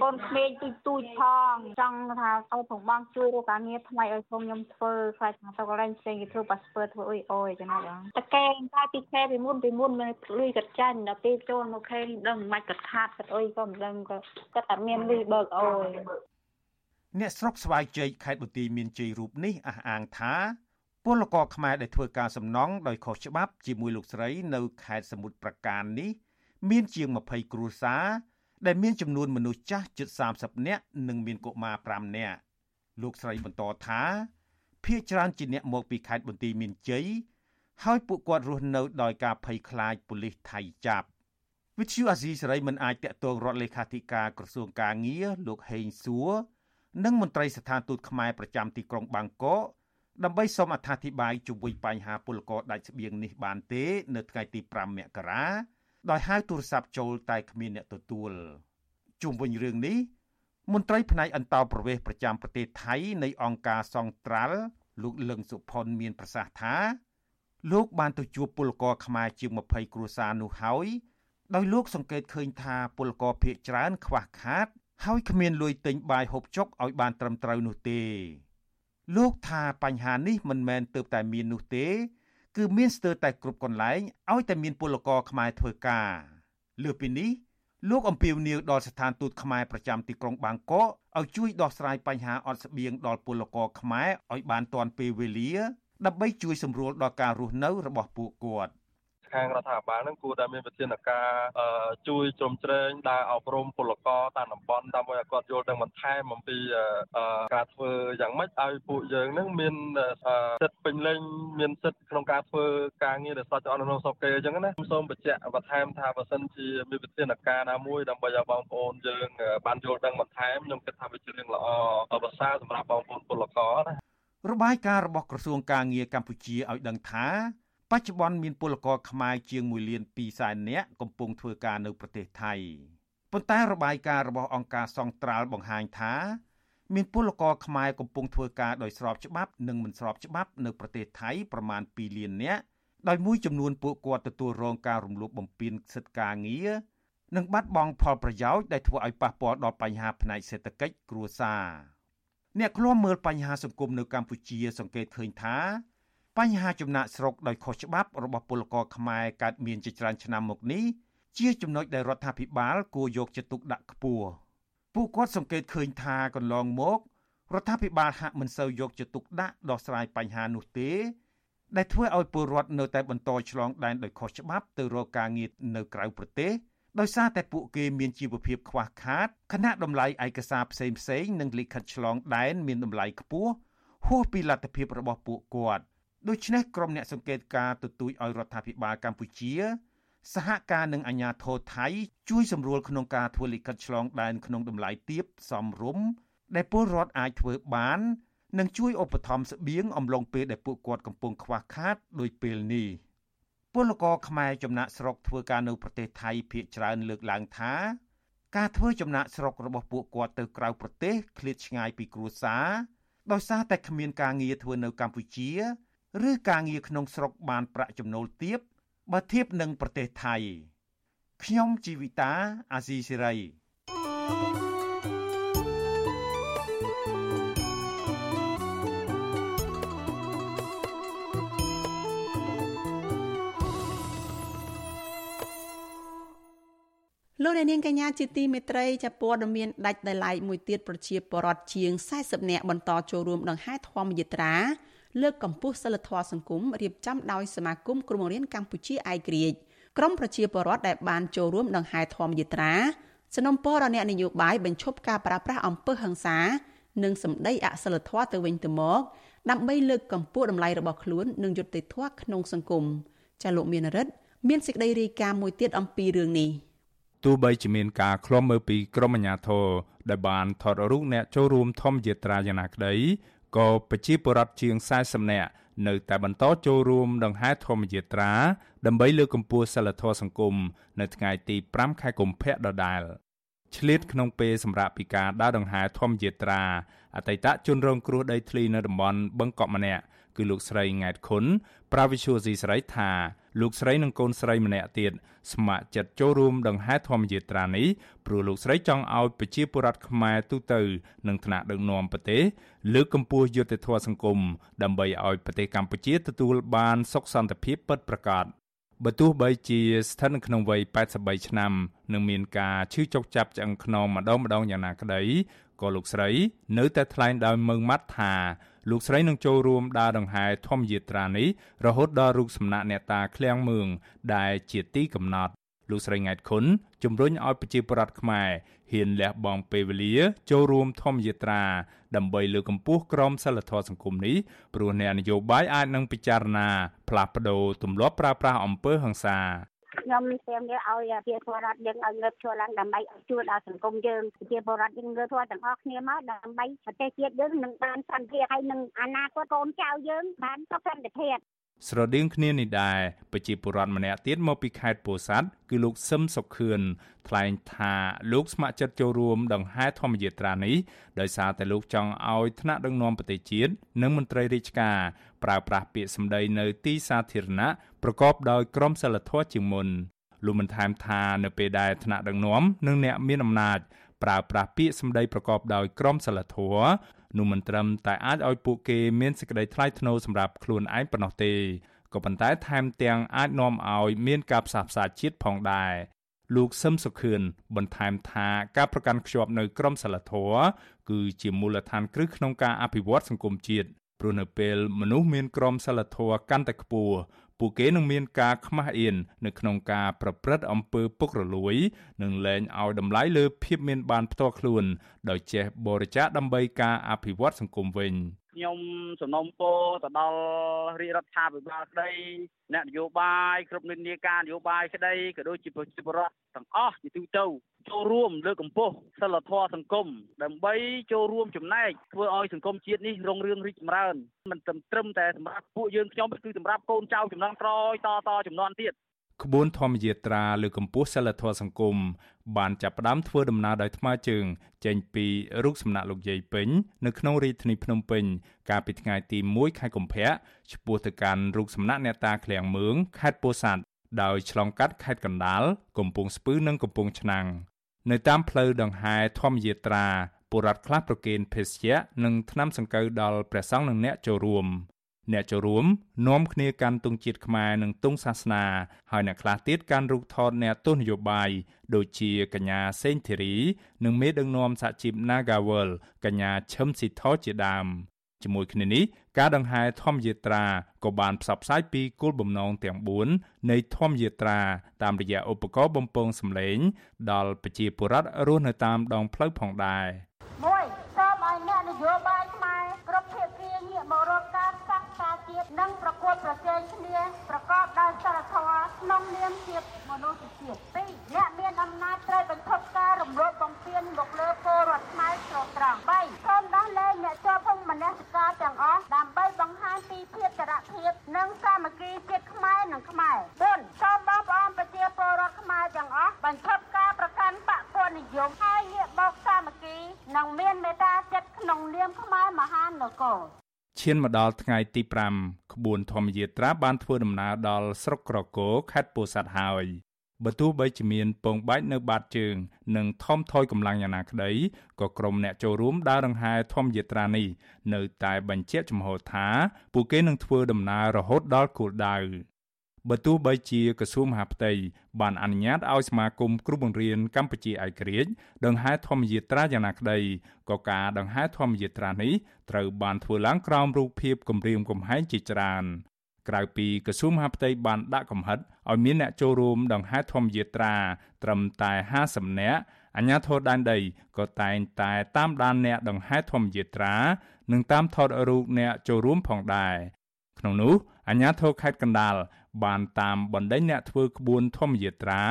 កូនក្មេងទូចទូចផងចង់ថាឲ្យផងបងជួយរកការងារថ្មីឲ្យខ្ញុំខ្ញុំធ្វើខ្លាចថាទៅកន្លែងផ្សេងគេធ្វើប៉ាសពតធ្វើអុយអុយចឹងណាបងតែកែតែពីខែពីមុនពីមុនមានលុយកាត់ចាញ់ដល់ពេលចូលមកខែនេះដឹងមិនកាត់ខាតកាត់អុយក៏មិនដឹងក៏គាត់អត់មានលុយបើកអុយ អ្នកស្រុកស្វាយជ័យខេត្តបន្ទាយមានជ័យរូបនេះអះអាងថាពលករខ្មែរដែលធ្វើការសំណង់ដោយខុសច្បាប់ជាមួយលោកស្រីនៅខេត្តសមុទ្រប្រការនេះ មានជាង20គ្រួសារដែលមានចំនួនមនុស្សចាស់ជិត30នាក់និងមានកុមារ5នាក់លោកស្រីបន្តថាភ ieck ច្រើនជាអ្នកមកពីខេត្តបន្ទាយមានជ័យហើយពួកគាត់រស់នៅដោយការភ័យខ្លាចប៉ូលីសថៃចាប់វិទ្យុអាស៊ីសេរីមិនអាចតាក់ទងរដ្ឋលេខាធិការក្រសួងកាងារលោកហេងសួរ និងមន្ត្រីស្ថានទូតខ្មែរប្រចាំទីក្រុងបាងកកដើម្បីសូមអត្ថាធិប្បាយជុំវិញបញ្ហាពលករដាច់ស្បៀងនេះបានទេ នៅថ្ងៃទី5មករាដោយហៅទូរស័ព្ទចូលតែគ្មានអ្នកទទួលជុំវិញរឿងនេះមន្ត្រីផ្នែកអន្តរប្រវេសប្រចាំប្រទេសថៃនៃអង្គការសង្ត្រាល់លោកលឹងសុផុនមានប្រសាសន៍ថាលោកបានទៅជួបពលករខ្មែរជាង20គ្រួសារនោះហើយដោយលោកសង្កេតឃើញថាពលករភៀកច្រើនខ្វះខាត ហើយគ្មានលុយទិញបាយហូបចុកឲ្យបានត្រឹមត្រូវនោះទេ លោកថាបញ្ហានេះមិនមែនទើបតែមាននោះទេ គឺមានស្ទើរតែគ្រប់កន្លែងឲ្យតែមានពលករខ្មែរធ្វើការលើពីនេះលោកអំពីវនីវដល់ស្ថានទូតខ្មែរប្រចាំទីក្រុងបាងកកឲ្យជួយដោះស្រាយបញ្ហាអត់ស្បៀងដល់ពលករខ្មែរឲ្យបានទាន់ពេលវេលា ដើម្បីជួយសម្រួលដល់ការរស់នៅរបស់ពួកគាត់។ ខាងរដ្ឋាភិបាលនឹងគួរតែមានវិធានការជួយជ្រោមជ្រែងដើរអប់រំពលករតាមតំបន់ដើម្បីឲ្យគាត់យល់ដឹងបន្ថែមអំពីការធ្វើយ៉ាងម៉េចឲ្យពួកយើងនឹងមានសិទ្ធិពេញលេញមានសិទ្ធិក្នុងការធ្វើការងារដែលសច្ចអនុស្រុកគេអញ្ចឹងណាសូមបញ្ជាក់បន្ថែមថាបើសិនជាមានវិធានការណាមួយដើម្បីឲ្យបងប្អូនយើងបានយល់ដឹងបន្ថែមខ្ញុំគិតថាវាជារឿងល្អប្រសើរសម្រាប់បងប្អូនពលករណារបាយការណ៍របស់ក្រសួងការងារកម្ពុជាឲ្យដឹងថា បច្ចុប្បន្នមានពលករខ្មែរជាង1លាន2សែននាក់កំពុងធ្វើការនៅប្រទេសថៃប៉ុន្តែរបាយការណ៍របស់អង្គការសង្ត្រាល់បង្ហាញថាមានពលករខ្មែរកំពុងធ្វើការដោយស្របច្បាប់និងមិនស្របច្បាប់នៅប្រទេសថៃប្រមាណ2លាននាក់ដោយមួយចំនួនពួកគាត់ទទួលរងការរំលោភបំពានសិទ្ធិការងារនិងបាត់បង់ផលប្រយោជន៍ដែលធ្វើឲ្យប៉ះពាល់ដល់បញ្ហាផ្នែកសេដ្ឋកិច្ចគ្រួសារអ្នកឃ្លាំមើលបញ្ហាសង្គមនៅកម្ពុជាសង្កេតឃើញថា បញ្ហាចំណាក់ស្រុកដោយខុសច្បាប់របស់ពលករខ្មែរកើតមានជាច្រើនឆ្នាំមកនេះជាចំណុចដែលរដ្ឋាភិបាលគួរយកចិត្តទុកដាក់ខ្ពស់ពួកគាត់សង្កេតឃើញថាកន្លងមករដ្ឋាភិបាលហាក់មិនសូវយកចិត្តទុកដាក់ដោះស្រាយបញ្ហានោះទេដែលធ្វើឲ្យពលរដ្ឋនៅតែបន្តឆ្លងដែនដោយខុសច្បាប់ទៅរកការងារនៅក្រៅប្រទេសដោយសារតែពួកគេមានជីវភាពខ្វះខាតខណៈតម្លៃឯកសារផ្សេងៗនិងលិខិតឆ្លងដែនមានតម្លៃខ្ពស់ហួសពីលទ្ធភាពរបស់ពួកគាត់ ដូច្នេះក្រុមអ្នកសង្កេតការទទូចឲ្យរដ្ឋាភិបាលកម្ពុជា សហការនឹងអាជ្ញាធរថៃ ជួយសម្រួលក្នុងការធ្វើលិខិតឆ្លងដែនក្នុងតម្លៃទាបសមរម្យដែលពលរដ្ឋអាចធ្វើបាននិងជួយឧបត្ថម្ភស្បៀងអំឡុងពេលដែលពួកគាត់កំពុងខ្វះខាតដោយពេលនេះពលករខ្មែរចំណាក់ស្រុកធ្វើការនៅប្រទេសថៃភាគច្រើនលើកឡើងថា ការធ្វើចំណាក់ស្រុករបស់ពួកគាត់ទៅក្រៅប្រទេសឃ្លាតឆ្ងាយពីគ្រួសារដោយសារតែគ្មានការងារធ្វើនៅកម្ពុជា ឬការងារក្នុងស្រុកបានប្រាក់ចំណូលទាបបើធៀបនឹងប្រទេសថៃខ្ញុំជីវិតាអាស៊ីសេរីលោកអ្នកនាងកញ្ញាជាទីមេត្រីចាព័ត៌មានដាច់ដោយឡែកមួយទៀតប្រជាពលរដ្ឋជាង40នាក់បន្តចូលរួមដង្ហែធម្មយាត្រា លើកកម្ពស់សិលធម៌សង្គមរៀបចំដោយសមាគមគ្រូបង្រៀនកម្ពុជាឯករាជ្យក្រមប្រជាពលរដ្ឋដែលបានចូលរួមដង្ហែធម្មយាត្រាสนំពរដល់អ្នកនយោបាយបញ្ឈប់ការប្រើប្រាស់អំពើហិង្សា និងសម្ដីអសិលធម៌ទៅវិញទៅមកដើម្បីលើកកម្ពស់តម្លៃរបស់ខ្លួននិងយុត្តិធម៌ក្នុងសង្គមចាលោកមានរិទ្ធមានសេចក្តីរាយការណ៍មួយទៀតអំពីរឿងនេះទោះបីជាមានការឃ្លាំមើលពីក្រមអាជ្ញាធរដែលបានថតរូបអ្នកចូលរួមធម្មយាត្រាយ៉ាងណាក្តី ក៏ប្រជាពលរដ្ឋជាង40នាក់នៅតែបន្តចូលរួមដង្ហែធម្មយាត្រា ដើម្បីលើកកម្ពស់សិលធម៌សង្គមនៅថ្ងៃទី5ខែកុម្ភៈដដែលឆ្លៀតក្នុងពេលសម្រាប់ពីការដើរដង្ហែធម្មយាត្រាអតីតជនរងគ្រោះដីធ្លីនៅតំបន់បឹងកក់ម្នាក់ គឺលោកស្រីង៉ែតខុនប្រាវិឈូស៊ីស្រីថាលោកស្រីនិងកូនស្រីម្នាក់ទៀតស្ម័គ្រចិត្តចូលរួមដង្ហែធម្មយាត្រានេះព្រោះលោកស្រីចង់ឲ្យប្រជាពលរដ្ឋខ្មែរទូទៅនិងថ្នាក់ដឹកនាំប្រទេសលើកកម្ពស់យុត្តិធម៌សង្គមដើម្បីឲ្យប្រទេសកម្ពុជាទទួលបានសុខសន្តិភាពពិតប្រាកដបើទោះបីជាស្ថិតនៅក្នុងវ័យ83ឆ្នាំនិងមានការឈឺចុកចាប់ឆ្អឹងខ្នងម្ដងម្ដងយ៉ាងណាក្តី ក៏លោកស្រី នៅតែថ្លែងដោយម៉ឺងម៉ាត់ថាលោកស្រីនឹងចូលរួមដើរដង្ហែធម្មយាត្រានេះរហូតដល់រូបសំណាកអ្នកតាឃ្លាំងមឿងដែលជាទីកំណត់លោកស្រីង៉ែតខុនជំរុញឲ្យប្រជាពលរដ្ឋខ្មែរហ៊ានលះបង់ពេលវេលា ចូលរួមធម្មយាត្រា ដើម្បីលើកកម្ពស់ក្រមសីលធម៌សង្គមនេះព្រោះអ្នកនយោបាយអាចនឹងពិចារណាផ្លាស់ប្ដូរទម្លាប់ប្រើប្រាស់អំពើហិង្សា ខ្ញុំស្ទាមនេះឲ្យជាពលរដ្ឋយើងឲ្យងើបឈរឡើងដើម្បីឲ្យជួយដល់សង្គមយើងជាពលរដ្ឋយើងងើបឈរទាំងអស់គ្នាមកដើម្បីប្រទេសជាតិយើងនឹងបានសន្តិភាពហើយនឹងអនាគតកូនចៅយើងបានសុខសន្តិភាពស្រដៀងគ្នានេះដែរប្រជាពលរដ្ឋម្នាក់ទៀតមកពីខេត្តពោធិ៍សាត់គឺលោកសឹមសុខឿនថ្លែងថាលោកស្ម័គ្រចិត្តចូលរួមដង្ហែធម្មយាត្រានេះដោយសារតែលោកចង់ឲ្យថ្នាក់ដឹកនាំប្រទេសជាតិនិងមន្ត្រីរាជការ ប្រើប្រាស់ពាក្យសម្ដីនៅទីសាធារណៈប្រកបដោយក្រមសីលធម៌ជាងមុនលោកបានថែមថានៅពេលដែលថ្នាក់ដឹកនាំនិងអ្នកមានអំណាចប្រើប្រាស់ពាក្យសម្ដីប្រកបដោយក្រមសីលធម៌នោះមិនត្រឹមតែអាចឲ្យពួកគេមានសេចក្តីថ្លៃថ្នូរសម្រាប់ខ្លួនឯងប៉ុណ្ណោះទេក៏ប៉ុន្តែថែមទាំងអាចនាំឲ្យមានការផ្សះផ្សាជាតិផងដែរលោកសឹមសុខឿនបន្ថែមថាការប្រកាន់ខ្ជាប់នៅក្រមសីលធម៌គឺជាមូលដ្ឋានគ្រឹះក្នុងការអភិវឌ្ឍសង្គមជាតិ ព្រោះនៅពេលមនុស្សមានក្រមសីលធម៌កាន់តែខ្ពស់ពួកគេនឹងមានការខ្មាស់អៀននៅក្នុងការប្រព្រឹត្តអំពើពុករលួយ និងលែងឲ្យតម្លៃលើភាពមានបានផ្ទាល់ខ្លួន ដោយចេះបរិច្ចាគដើម្បីការអភិវឌ្ឍសង្គមវិញ ខ្ញុំសំណូមពរទៅដល់រាជរដ្ឋាភិបាលក្តីអ្នកនយោបាយគ្រប់និន្នាការនយោបាយក្តីក៏ដូចជាប្រជាពលរដ្ឋទាំងអស់ជាទូទៅចូលរួមលើកកម្ពស់សិលធម៌សង្គមដើម្បីចូលរួមចំណែកធ្វើឲ្យសង្គមជាតិនេះរុងរឿងរីកចម្រើនមិនត្រឹមតែសម្រាប់ពួកយើងខ្ញុំគឺសម្រាប់កូនចៅចំនួនក្រោយតតចំនួនទៀត ក្បួនធម្មយាត្រាលើកម្ពស់សិលធម៌សង្គមបានចាប់ផ្ដើមធ្វើដំណើរដោយថ្មើរជើង ចេញពីរូបសំណាកលោកយាយពេញនៅក្នុងរាជធានីភ្នំពេញ កាលពីថ្ងៃទី1ខែកុម្ភៈឆ្ពោះទៅកាន់រូបសំណាកអ្នកតាឃ្លាំងមឿងខេត្តពោធិ៍សាត់ដោយឆ្លងកាត់ខេត្តកណ្ដាលកំពង់ស្ពឺនិងកំពង់ឆ្នាំងនៅតាមផ្លូវដង្ហែធម្មយាត្រាបុរដ្ឋខ្លះប្រគេនភេសជ្ជៈនិងថ្នាំសង្កូវដល់ព្រះសង្ឃនិងអ្នកចូលរួម អ្នកចូលរួមនាំគ្នាកាន់ទង់ជាតិខ្មែរនិងទង់សាសនាហើយអ្នកខ្លះទៀតកាន់រូបថតអ្នកទស្សនយោបាយដូចជាកញ្ញាសេងធីរីនិងមេដឹកនាំសហជីព Nagawal កញ្ញាឈឹមស៊ីថោជាដើមជាមួយគ្នានេះការដង្ហែធម្មយាត្រាក៏បានផ្សព្វផ្សាយពីគោលបំណងទាំង4នៃធម្មយាត្រាតាមរយៈឧបករណ៍បំពងសម្លេង ដល់ប្រជាពលរដ្ឋរស់នៅតាមដងផ្លូវផងដែរ1 ប្រកួតប្រជែងគ្នាប្រកបដោយសិលធម៌ក្នុងនាមជាមនុស្សជាតិ2អ្នកមានអំណាចត្រូវបញ្ឈប់ការរំលោភបំពានមកលើពលរដ្ឋខ្មែរស្រស់ត្រង់3សូមដោះលែងអ្នកជាប់ពន្ធមនសិការទាំងអស់ដើម្បីបង្ហាញពីភាពចរភាពនិងសាមគ្គីជាតិខ្មែរនិងខ្មែរ4សូមបងប្អូនប្រជាពលរដ្ឋខ្មែរទាំងអស់បញ្ឈប់ការប្រកាន់បកពនិយមហើយងាកបោកសាមគ្គីនិងមានមេត្តាចិត្តក្នុងនាមខ្មែរមហានគរ ឈានមកដល់ថ្ងៃទី5ក្បួនធម្មយាត្រាបានធ្វើដំណើរដល់ស្រុកក្រគរខេត្តពោធិ៍សាត់ហើយបើទោះបីជាមានពងបែកនៅបាតជើង និងថមថយកម្លាំងយ៉ាងណាក្តីក៏ក្រុមអ្នកចូលរួមដើរដង្ហែធម្មយាត្រានេះនៅតែបញ្ជាក់ចំហថាពួកគេនឹងធ្វើដំណើររហូតដល់គោលដៅ បើទោះបីជាក្រសួងមហាផ្ទៃបានអនុញ្ញាតឲ្យសមាគមគ្រូបង្រៀនកម្ពុជាឯករាជ្យដង្ហែធម្មយាត្រាយ៉ាងណាក្តីក៏ការដង្ហែធម្មយាត្រានេះត្រូវបានធ្វើឡើងក្រោមរូបភាពគម្រាមកំហែងជាច្រើនក្រៅពីក្រសួងមហាផ្ទៃបានដាក់កំហិតឲ្យមានអ្នកចូលរួមដង្ហែធម្មយាត្រាត្រឹមតែ50នាក់អាជ្ញាធរដែនដីក៏តែងតែតាមដានអ្នកដង្ហែធម្មយាត្រា និងតាមថតរូបអ្នកចូលរួមផងដែរក្នុងនោះអាជ្ញាធរខេត្តកណ្ដាល បានតាមបណ្ដេញអ្នកធ្វើក្បួនធម្មយាត្រា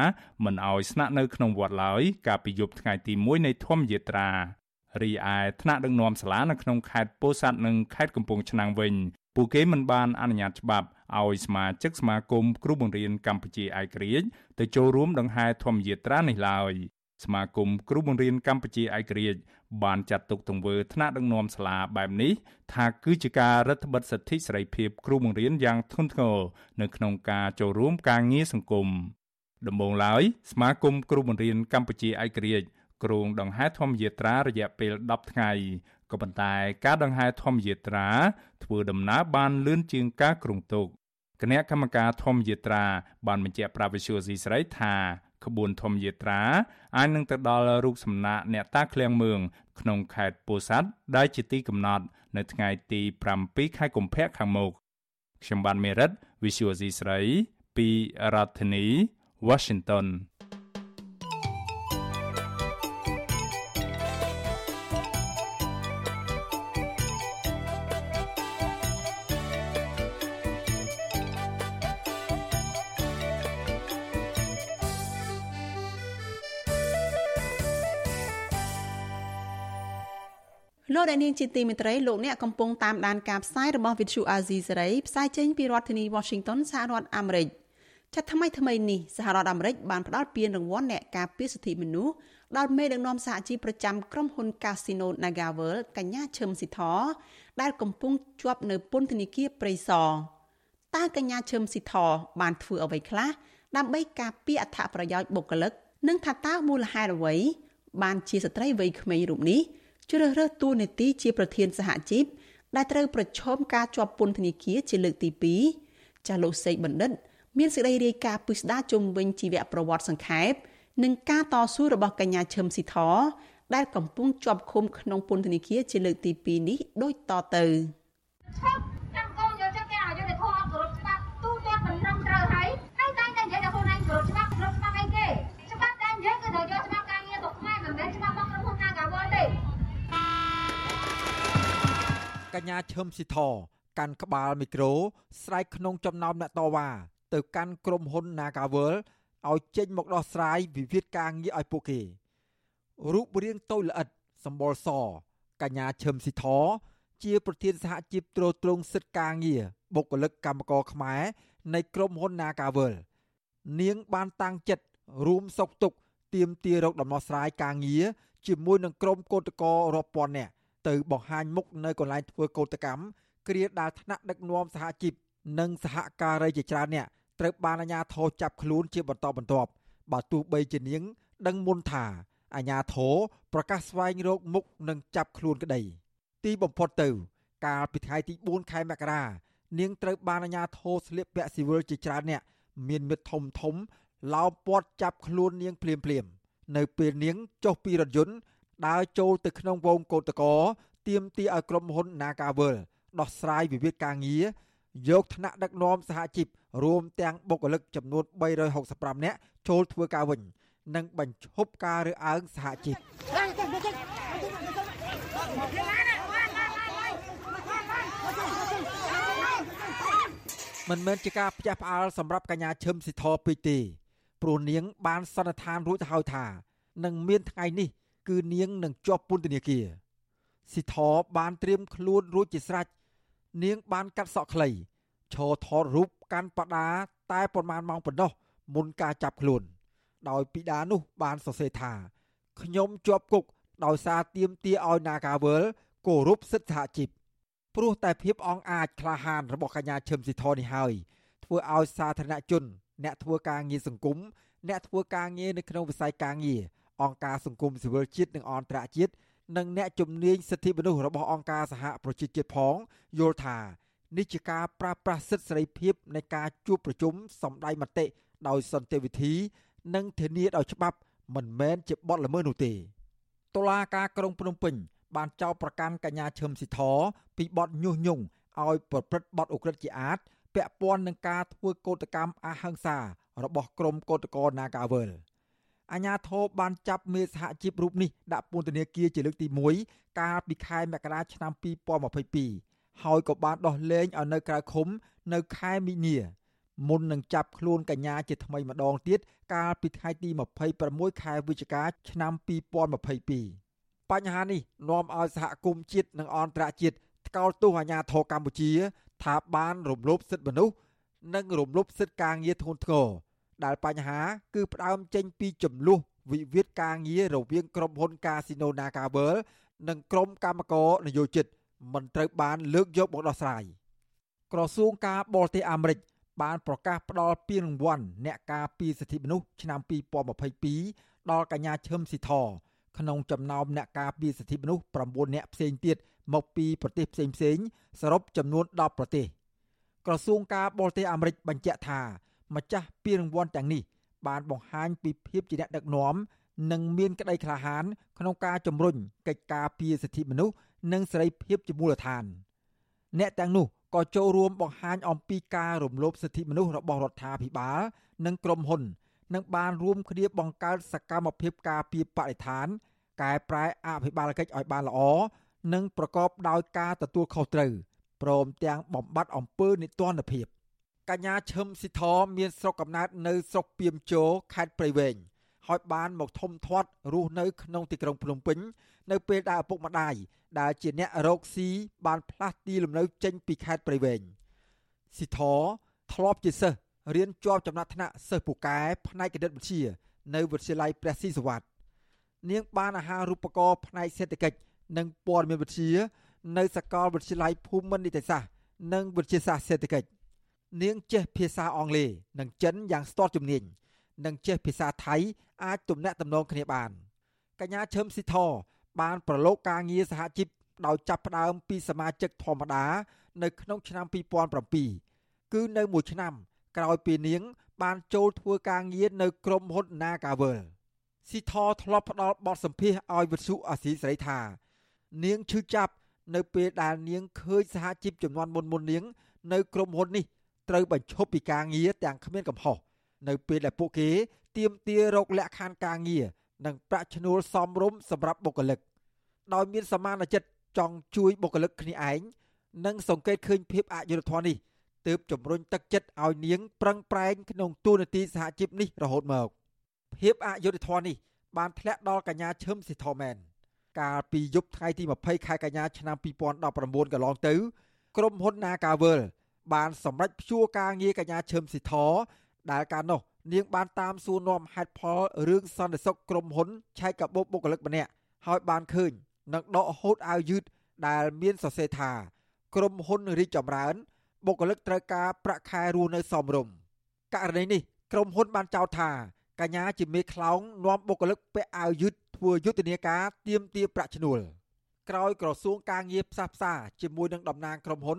មិនឲ្យស្នាក់នៅក្នុងវត្តឡើយកាលពីយប់ថ្ងៃទី1នៃធម្មយាត្រារីឯថ្នាក់ដឹកនាំសាលានៅក្នុងខេត្តពោធិ៍សាត់និងខេត្តកំពង់ឆ្នាំងវិញពួកគេមិនបានអនុញ្ញាតច្បាប់ឲ្យសមាជិកសមាគមគ្រូបង្រៀនកម្ពុជាឯករាជ្យទៅចូលរួមដង្ហែធម្មយាត្រានេះឡើយ សមាគមគ្រូបង្រៀនកម្ពុជាឯករាជ្យបានចាត់ទុកទង្វើថ្នាក់ដឹកនាំសាលាបែបនេះថាគឺជាការរដ្ឋបិទសិទ្ធិសេរីភាពគ្រូបង្រៀនយ៉ាងធ្ងន់ធ្ងរនៅក្នុងការចូលរួមការងារសង្គមដំបូងឡើយសមាគមគ្រូបង្រៀនកម្ពុជាឯករាជ្យគ្រងដង្ហែធម្មយាត្រារយៈពេល10ថ្ងៃក៏ប៉ុន្តែការដង្ហែធម្មយាត្រាធ្វើដំណើរបានលឿនជាងការគ្រោងទុកគណៈកម្មការធម្មយាត្រាបានបញ្ជាក់ប្រាប់វិសុយស៊ីស្រីថា ក្បួនធម្មយាត្រាអាចនឹងទៅដល់រូបសំណាកអ្នកតាឃ្លាំងមឿងក្នុងខេត្តពោធិ៍សាត់ដែលជាទីកំណត់ នៅថ្ងៃទី7ខែកុម្ភៈខាងមុខខ្ញុំបានមេរិត Visual C ស្រីពីរដ្ឋធានី Washington លលោកអ្នកនាងជាទីមេត្រីលោកអ្នកកំពុងតាមដានការផ្សាយរបស់ Vithu Azizi សេរីផ្សាយចេញពីរដ្ឋធានី Washington សហរដ្ឋអាមេរិកចាត់ថ្មីថ្មីនេះសហរដ្ឋអាមេរិកបានផ្តល់ពានរង្វាន់អ្នកការពារសិទ្ធិមនុស្សដល់មេដឹកនាំសហជីពប្រចាំក្រុមហ៊ុន Casino NagaWorld កញ្ញាឈឹមស៊ីធដែលកំពុងជាប់នៅពន្ធនាគារព្រៃសរតើកញ្ញាឈឹមស៊ីធបានធ្វើអ្វីខ្លះដើម្បីការពារអត្ថប្រយោជន៍បុគ្គលិកនិងថាតើមូលហេតុអ្វីបានជាស្ត្រីវ័យក្មេងរូបនេះ ជ្រើសរើសតួនាទីជាប្រធានសហជីពដែលត្រូវប្រឈមការជាប់ពន្ធនាគារជាលើកទី2ចាស់លោកសេកបណ្ឌិត មានសេចក្តីរាយការណ៍ពិស្ដារជុំវិញជីវប្រវត្តិសង្ខេបនិងការតស៊ូរបស់កញ្ញាឈឹមស៊ីធដែលកំពុងជាប់ឃុំក្នុងពន្ធនាគារជាលើកទី2នេះដូចតទៅចាំកូនយកចិត្តគេឲ្យយកទៅធោះអត់គ្រប់ច្បាប់ទូទាត់មិនត្រឹមត្រូវហើយហើយតែតែនិយាយថាខ្លួនឯងគ្រប់ច្បាប់គ្រប់ច្បាប់អីគេច្បាប់តែនិយាយគឺត្រូវយកច្បាប់ការងារទៅខ្មែរមិនមែនច្បាប់របស់ក្រុមហ៊ុន Nagawal ទេ កញ្ញាឈឹមស៊ីធកាន់ក្បាលមីក្រូស្រែកក្នុងចំណោមអ្នកតវ៉ាទៅកាន់ក្រុមហ៊ុន Nagawal ឲ្យចេញមកដោះស្រាយវិវាទការងារឲ្យពួកគេរូបរាងតូចល្អិតសម្បល់សកញ្ញាឈឹមស៊ីធជាប្រធានសហជីពត្រួតត្រងសិទ្ធិការងារបុគ្គលិកកម្មករខ្មែរនៃក្រុមហ៊ុន Nagawal នាងបានតាំងចិត្តរួមសុកទុកទៀមទារកដំណោះស្រាយការងារជាមួយនឹងក្រុមកោតក្ររាប់ពាន់នាក់ ទៅបង្ហាញមុខនៅកន្លែងធ្វើកោតកម្មគ្រាដាល់ថ្នាក់ដឹកនាំសហជីពនិងសហការីជាច្រើនអ្នកត្រូវបានអាជ្ញាធរចាប់ខ្លួនជាបន្តបន្ទាប់បើទោះបីជានាង ដឹងមុនថាអាជ្ញាធរប្រកាសស្វែងរកមុខនិងចាប់ខ្លួនក្តី ទីបំផុតទៅ កាលពីថ្ងៃទី4ខែមករានាងត្រូវបានអាជ្ញាធរស្លៀកពាក់ស៊ីវិលជាច្រើនអ្នកមានមិត្តធំធំឡោមព័ទ្ធចាប់ខ្លួននាងភ្លាមភ្លាមនៅពេលនាងចុះពីរថយន្ត ដើរចូលទៅក្នុងវងកោតក្រទៀមទីឲ្យក្រុមហ៊ុន Nagawal ដោះស្រាយវិវាទការងារយកថ្នាក់ដឹកនាំសហជីពរួមទាំងបុគ្គលិកចំនួន365នាក់ចូលធ្វើការវិញ និងបញ្ឈប់ការរើសអើងសហជីពមិនមែនជាការផ្ទះផ្អើលសម្រាប់កញ្ញាឈឹមស៊ីធពេកទេព្រោះនាង បានសន្និដ្ឋានរួចទៅហើយថានឹងមានថ្ងៃនេះ គឺនាងនឹងជាប់ពន្ធនាគារស៊ីធបានត្រៀមខ្លួនរួចជាស្រេចនាងបានកាត់សក់ខ្លីឈរថតរូបកាន់បដាតែប្រមាណម៉ោងប៉ុណ្ណោះមុនការចាប់ខ្លួន ដោយពីដានោះបានសរសេរថាខ្ញុំជាប់គុកដោយសារទៀមទាឲ្យ Nagawal គោរពសិទ្ធិសហជីពព្រោះតែភាពអង្អាចក្លាហានរបស់កញ្ញាឈឹមស៊ីធនេះហើយធ្វើឲ្យសាធារណជន អ្នកធ្វើការងារសង្គមអ្នកធ្វើការងារនៅក្នុងវិស័យការងារ អង្គការសង្គមស៊ីវិលជាតិនិងអន្តរជាតិនិងអ្នកជំនាញសិទ្ធិមនុស្សរបស់អង្គការសហប្រជាជាតិផងយល់ថានេះជាការប្រើប្រាស់សិទ្ធិសេរីភាពនៃការជួបប្រជុំសម្ដែងមតិដោយសន្តិវិធី និងធានាដោយច្បាប់មិនមែនជាបទល្មើសនោះទេតុលាការក្រុងភ្នំពេញ បានចោទប្រកាន់កញ្ញាឈឹមស៊ីធពីបទញុះញង់ឲ្យប្រព្រឹត្តបទឧក្រិដ្ឋជាអាតពាក់ព័ន្ធនឹងការធ្វើកោតកម្មអហិង្សារបស់ក្រុមកោតក្រ Nagawal អាញាធរបានចាប់មេសហជីពរូបនេះដាក់ពន្ធនាគារជាលើកទី1កាលពីខែមករាឆ្នាំ2022ហើយក៏បានដោះលែងឲ្យនៅក្រៅឃុំនៅខែមីនាមុននឹងចាប់ខ្លួនកញ្ញាជាថ្មីម្ដងទៀតកាលពីថ្ងៃទី26ខែវិច្ឆិកាឆ្នាំ2022បញ្ហានេះនាំឲ្យសហគមន៍ជាតិនិងអន្តរជាតិថ្កោលទោសអាញាធរកម្ពុជា ថាបានរំលោភសិទ្ធិមនុស្សនិងរំលោភសិទ្ធិការងារធ្ងន់ធ្ងរ ដែលបញ្ហាគឺផ្ដើមចេញពីចំនួនវិវាទការងាររវាងក្រុមហ៊ុន Casino Nagawal និងក្រុមកម្មករនយោជិតមិនត្រូវបានលើកយកមកដោះស្រាយក្រសួងការបរទេសអាមេរិកបានប្រកាសផ្តល់ពានរង្វាន់អ្នកការពារសិទ្ធិមនុស្សឆ្នាំ2022ដល់កញ្ញាឈឹមស៊ីធក្នុងចំណោមអ្នកការពារសិទ្ធិមនុស្ស9អ្នកផ្សេងទៀតមកពីប្រទេសផ្សេងផ្សេងសរុបចំនួន10ប្រទេសក្រសួងការបរទេសអាមេរិកបញ្ជាក់ថា ម្ចាស់ពានរង្វាន់ទាំងនេះបានបង្ហាញពីភាពជាអ្នកដឹកនាំនិងមានក្តីក្លាហានក្នុងការជំរុញកិច្ចការពារសិទ្ធិមនុស្សនិងសេរីភាពជាមូលដ្ឋាន អ្នកទាំងនោះក៏ចូលរួមបង្ហាញអំពីការរំលោភសិទ្ធិមនុស្សរបស់រដ្ឋាភិបាលនិងក្រុមហ៊ុននិងបានរួមគ្នាបង្កើតសកម្មភាពការពារបរិស្ថានកែប្រែអភិបាលកិច្ចឲ្យបានល្អនិងប្រកបដោយការទទួលខុសត្រូវព្រមទាំងបំបត្តិអំពើនិទានភាព កញ្ញាឈឹមស៊ីធមានស្រុកកំណើតនៅស្រុកពីមជោខេត្តព្រៃវែងហើយបានមកធំធាត់រស់នៅក្នុងទីក្រុងភ្នំពេញនៅពេលដែលឪពុកម្ដាយដែលជាអ្នករកស៊ីបានផ្លាស់ទីលំនៅចេញពីខេត្តព្រៃវែងស៊ីធធ្លាប់ជាសិស្សរៀនជាប់ចំណាត់ថ្នាក់សិស្សពូកែផ្នែកគណិតវិទ្យានៅវិទ្យាល័យព្រះស៊ីសវត្តនាងបានអាហារូបករណ៍ផ្នែកសេដ្ឋកិច្ចនិងព័ត៌មានវិទ្យានៅសាកលវិទ្យាល័យភូមិន្ទនីតិសាស្ត្រនិងវិទ្យាសាស្ត្រសេដ្ឋកិច្ច នាងចេះភាសាអង់គ្លេសនិងចិនយ៉ាងស្ទាត់ជំនាញនិងចេះភាសាថៃអាចទំនាក់ទំនងគ្នាបានកញ្ញាឈឹមស៊ីធបានប្រឡូកការងារសហជីពដោយចាប់ផ្ដើមពីសមាជិកធម្មតានៅក្នុងឆ្នាំ2007គឺនៅមួយឆ្នាំក្រោយពីនាង បានចូលធ្វើការងារនៅក្រុមហ៊ុន Nagavel ស៊ីធធ្លាប់ផ្ដល់បទសម្ភាសឲ្យវិទ្យុអាស៊ីសេរីថានាងឈឺចាប់នៅពេលដែលនាងឃើញសហជីពចំនួនមុនមុននាង នៅក្រុមហ៊ុននេះ ត្រូវបញ្ឈប់ពីការងារទាំងគ្មានកំហុសនៅពេលដែលពួកគេទាមទាររកលក្ខខណ្ឌការងារនិងប្រាក់ឈ្នួលសមរម្យសម្រាប់បុគ្គលិកដោយមានសមានចិត្តចង់ជួយបុគ្គលិកគ្នាឯងនិងសង្កេតឃើញភាពអយុត្តិធម៌នេះទើបជំរុញទឹកចិត្តឲ្យនាងប្រឹងប្រែងក្នុងទូនាទីសហជីពនេះរហូតមកភាពអយុត្តិធម៌នេះបានធ្លាក់ដល់កញ្ញាឈឹមស៊ីធមែនកាលពីយប់ថ្ងៃទី20ខែកញ្ញាឆ្នាំ2019កន្លងទៅ ក្រុមហ៊ុន Nagavel បានសម្រេចព្យួរការងារកញ្ញាឈឹមស៊ីធដែលកាលនោះនាងបានតាមសួរនាំហេតុផលរឿងសន្តិសុខក្រុមហ៊ុនឆែកកាបូបបុគ្គលិកម្នាក់ហើយបានឃើញនឹងដកហូតអាវយឺតដែលមានសរសេរថាក្រុមហ៊ុនរីកចម្រើនបុគ្គលិកត្រូវការប្រាក់ខែរស់នៅសមរម្យករណីនេះក្រុមហ៊ុនបានចោទថាកញ្ញាជាមេខ្លោងនាំបុគ្គលិកពាក់អាវយឺតធ្វើយុទ្ធនាការទាមទារប្រាក់ឈ្នួលក្រោយក្រសួងការងារផ្សះផ្សាជាមួយនឹងតំណាងក្រុមហ៊ុន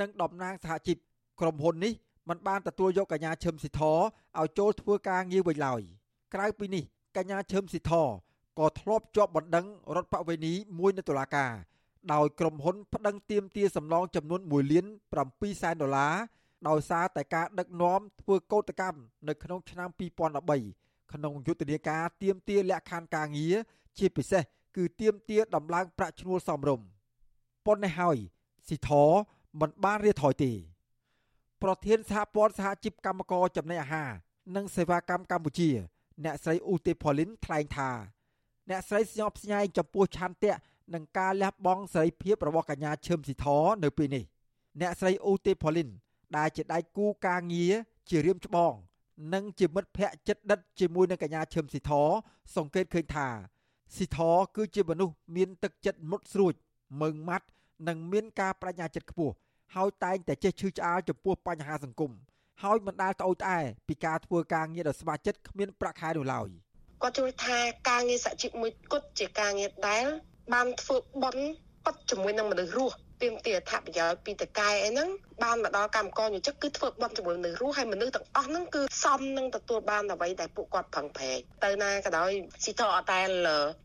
និងតំណាងសហជីពក្រុមហ៊ុននេះមិនបានទទួលយកកញ្ញាឈឹមស៊ីធឲ្យចូលធ្វើការងារវិញឡើយក្រៅពីនេះកញ្ញាឈឹមស៊ីធក៏ធ្លាប់ជាប់បណ្ដឹងរដ្ឋបវេនីមួយនៅតុលាការដោយក្រុមហ៊ុនប្តឹងទាមទារសំណងចំនួន1លាន7សែនដុល្លារដោយសារតែការដឹកនាំធ្វើកោតកម្មនៅក្នុងឆ្នាំ2013ក្នុងយុទ្ធនាការទាមទារលក្ខខណ្ឌការងារជាពិសេសគឺទាមទារដំឡើងប្រាក់ឈ្នួលសមរម្យប៉ុន្តែហើយស៊ីធ មិនបានរៀបថយទេប្រធានសហព័ន្ធសហជីពកម្មករចំណីអាហារនិងសេវាកម្មកម្ពុជា អ្នកស្រីឧទេផលីនថ្លែងថាអ្នកស្រីស្ញប់ស្ញែងចំពោះឆន្ទៈនិងការលះបង់សេរីភាពរបស់កញ្ញាឈឹមស៊ីធនៅពេលនេះអ្នកស្រីឧទេផលីនដែលជាដៃគូការងារជារៀមច្បង និងជាមិត្តភ័ក្តិចិត្តដិតជាមួយនឹងកញ្ញាឈឹមស៊ីធសង្កេតឃើញថាស៊ីធគឺជាមនុស្សមានទឹកចិត្តមុតស្រួចម៉ឺងម៉ាត់និងមានការបញ្ញាចិត្តខ្ពស់ ហើយតែងតែចេះឈឺឆ្អាលចំពោះបញ្ហាសង្គមហើយមិនដែលត្អូញត្អែពីការធ្វើការងារដ៏ស្ម័គ្រចិត្តគ្មានប្រាក់ខែនោះឡើយគាត់ជួយថាការងារសហជីពមួយគត់ជាការងារដែលបានធ្វើបន់ពិតជាមួយនឹងមនុស្សរស់ ទាមទារអត្ថប្រយោជន៍ពីតកែអីហ្នឹងបានមកដល់កម្មករយុជិកគឺធ្វើបន់ជាមួយមនុស្សរស់ហើយមនុស្សទាំងអស់ហ្នឹងគឺសមនឹងទទួលបានអ្វីដែលពួកគាត់ប្រឹងប្រែងទៅណាក៏ដោយស៊ីតអត់តែ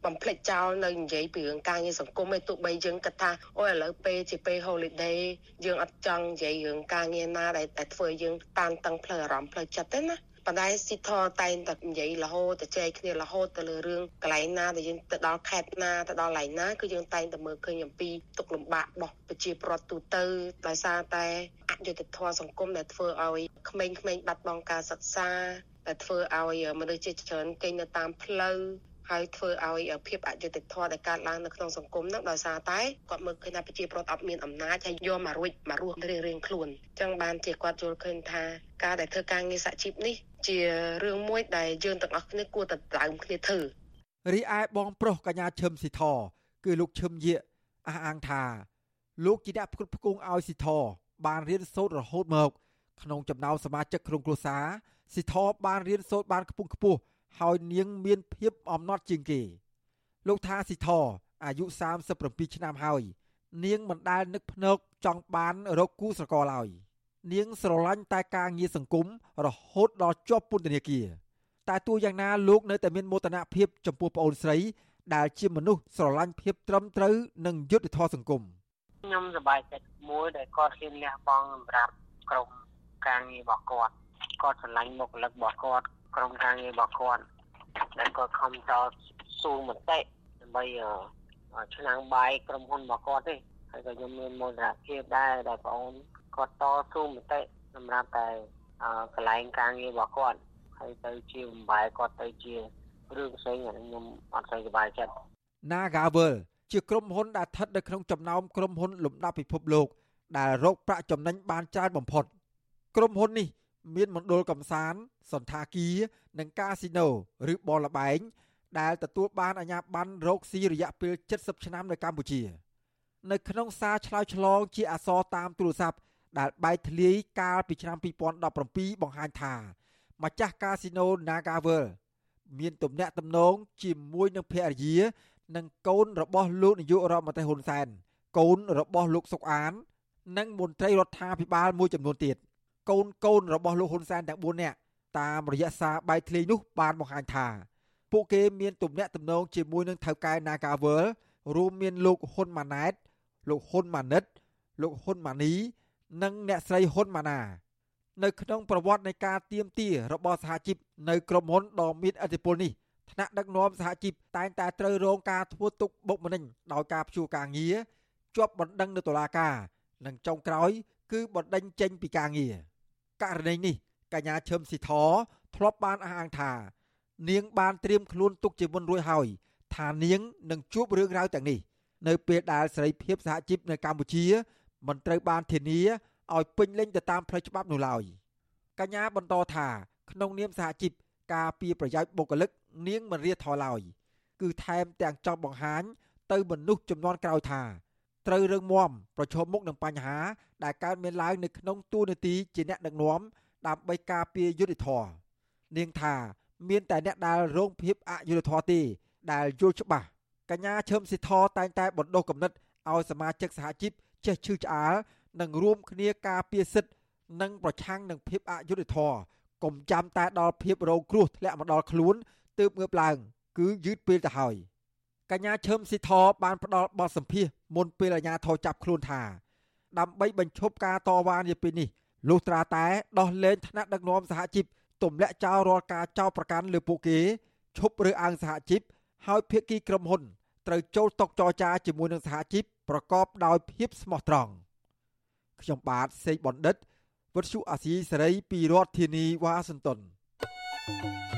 បំភ្លេចចោលនៅនិយាយពីរឿងការងារសង្គមឯទោះបីយើងគិតថាអូឥឡូវពេលជាពេល holiday យើងអត់ចង់និយាយរឿងការងារណាដែលធ្វើយើងតានតឹងផ្លូវអារម្មណ៍ផ្លូវចិត្តទេណា ប៉ុន្តែស៊ីធតែងតែនិយាយរហូតទៅចែកគ្នារហូតទៅលើរឿងកន្លែងណាដែលយើងទៅដល់ខេត្តណាទៅដល់កន្លែងណាគឺយើងតែងតែមើលឃើញអំពីទុកលំបាករបស់ប្រជាពលរដ្ឋទូទៅដោយសារតែអយុត្តិធម៌សង្គមដែលធ្វើឲ្យក្មេងៗបាត់បង់ការសិក្សាដែលធ្វើឲ្យមនុស្សជាច្រើនគេងនៅតាមផ្លូវ ហើយធ្វើឲ្យភាពអយុត្តិធម៌ដែលកើតឡើងនៅក្នុងសង្គមហ្នឹងដោយសារតែគាត់មើលឃើញថាប្រជាពលរដ្ឋអត់មានអំណាចហើយយកមករួចមករស់រៀងរៀងខ្លួនអញ្ចឹងបានជាគាត់យល់ឃើញថាការដែលធ្វើការងារសហជីពនេះជារឿងមួយដែលយើងទាំងអស់គ្នាគួរតែដើមគ្នាធ្វើរីឯបងប្រុសកញ្ញាឈឹមស៊ីធគឺលោកឈឹមយាកអះអាងថាលោកជាអ្នកផ្គត់ផ្គង់ឲ្យស៊ីធបានរៀនសូត្ររហូតមក ក្នុងចំណោមសមាជិកក្នុងគ្រួសារស៊ីធបានរៀនសូត្របានខ្ពង់ខ្ពស់ ហើយនាងមានភាពអំណត់ជាងគេ លោកថាស៊ីធអាយុ37ឆ្នាំហើយនាងមិនដែលនឹកភ្នែកចង់បានរកគូស្រករឡើយនាងស្រឡាញ់តែការងារសង្គមរហូតដល់ជាប់ពន្ធនាគារតែទោះយ៉ាងណាលោកនៅតែមានមោទនភាពចំពោះប្អូនស្រីដែលជាមនុស្សស្រឡាញ់ភាពត្រឹមត្រូវនិងយុត្តិធម៌សង្គមខ្ញុំសប្បាយចិត្តមួយដែលគាត់ហ៊ានលះបង់សម្រាប់ក្រុមការងាររបស់គាត់គាត់ស្រឡាញ់មុខលឹករបស់គាត់ ក្រុមការងាររបស់គាត់ដែលគាត់ខំតស៊ូមតិដើម្បីឆ្នាំងបាយក្រុមហ៊ុនរបស់គាត់ទេហើយក៏ខ្ញុំមានមោទនភាពដែរដែលបងអូនគាត់តស៊ូមតិសម្រាប់តែកន្លែងការងាររបស់គាត់ហើយទៅជាបំបែគាត់ទៅជារឿងផ្សេងអាខ្ញុំអត់សូវសប្បាយចិត្ត Nagavel ជាក្រុមហ៊ុនដែលស្ថិតនៅក្នុងចំណោមក្រុមហ៊ុនលំដាប់ពិភពលោកដែលរកប្រាក់ចំណេញបានច្រើនបំផុតក្រុមហ៊ុននេះ មានមណ្ឌលកំសាន្តសន្តាគារនិងកាស៊ីណូឬបលល្បែងដែលទទួលបានអាជ្ញាប័ណ្ណរកស៊ីរយៈពេល70ឆ្នាំនៅកម្ពុជា នៅក្នុងសារឆ្លើយឆ្លងជាអក្សរតាមទូរស័ព្ទដែលបែកធ្លាយកាលពីឆ្នាំ2017បង្ហាញថាម្ចាស់កាស៊ីណូ Nagavel មានទំនាក់ទំនងជាមួយនឹងភរិយានិងកូនរបស់លោកនាយករដ្ឋមន្ត្រីហ៊ុនសែនកូនរបស់លោកសុកអាន និងមន្ត្រីរដ្ឋាភិបាលមួយចំនួនទៀត កូនកូនរបស់លោកហ៊ុនសែនទាំង4នាក់តាមរយៈសារបែកធ្លាយនោះបានបង្ហាញថាពួកគេមានទំនាក់ទំនងជាមួយនឹងថៅកែ Nagavel រួមមានលោកហ៊ុនម៉ាណែតលោកហ៊ុនម៉ាណិត លោកហ៊ុនម៉ានី និងអ្នកស្រីហ៊ុនម៉ាណា នៅក្នុងប្រវត្តិនៃការទៀមទារបស់សហជីពនៅក្រុមហ៊ុនដ៏មានឥទ្ធិពលនេះថ្នាក់ដឹកនាំសហជីពតែងតែត្រូវរងការធ្វើទុកបុកម្នេញដោយការព្យួរការងារជាប់បណ្ដឹងនៅតុលាការនិងចុងក្រោយ គឺបណ្ដឹងចេញពីការងារ ករណីនេះកញ្ញាឈឹមស៊ីធធ្លាប់បានអះអាងថា នាងបានត្រៀមខ្លួនទុកជាមុនរួចហើយថានាងនឹងជួបរឿងរ៉ាវទាំងនេះនៅពេលដែលសេរីភាពសហជីពនៅកម្ពុជាមិនត្រូវបានធានាឲ្យពេញលេញទៅតាមផ្លូវច្បាប់នោះឡើយកញ្ញាបន្តថាក្នុងនាមសហជីពការពីប្រយោជន៍បុគ្គលិកនាងមិនរៀថយឡើយគឺថែមទាំងចង់បង្ហាញទៅមនុស្សចំនួនក្រោយថា ត្រូវរឹងមាំប្រឈមមុខនឹងបញ្ហា ដែលកើតមានឡើងនៅក្នុងទូនាទីជាអ្នកដឹកនាំដើម្បីការពារយុត្តិធម៌នាងថាមានតែអ្នកដែលរងភាពអយុត្តិធម៌ទេដែលយល់ច្បាស់កញ្ញាឈឹមស៊ីធតែងតែបណ្ដុះគំនិតឲ្យសមាជិកសហជីពចេះឈឺឆ្អាលនិងរួមគ្នាការពារសិទ្ធិនិងប្រឆាំងនឹងភាពអយុត្តិធម៌កុំចាំតែដល់ភាពរងគ្រោះធ្លាក់មកដល់ខ្លួនទើបងើបឡើង គឺយឺតពេលទៅហើយ កញ្ញាឈឹមស៊ីធបានផ្ដល់បទសម្ភាសមុនពេលអាជ្ញាធរចាប់ខ្លួនថា ដើម្បីបញ្ឈប់ការតវ៉ានាពេលនេះលុះត្រាតែដោះលែងថ្នាក់ដឹកនាំសហជីពទម្លាក់ចោលរាល់ការចោទប្រកាន់លើពួកគេឈប់រើសអើងសហជីពហើយភាគីក្រុមហ៊ុនត្រូវចូលតុចរចាជាមួយនឹងសហជីពប្រកបដោយភាពស្មោះត្រង់ខ្ញុំបាទសេកបណ្ឌិតវុទ្ធុអាស៊ីសេរីពីរដ្ឋធានីវ៉ាស៊ីនតោន thank you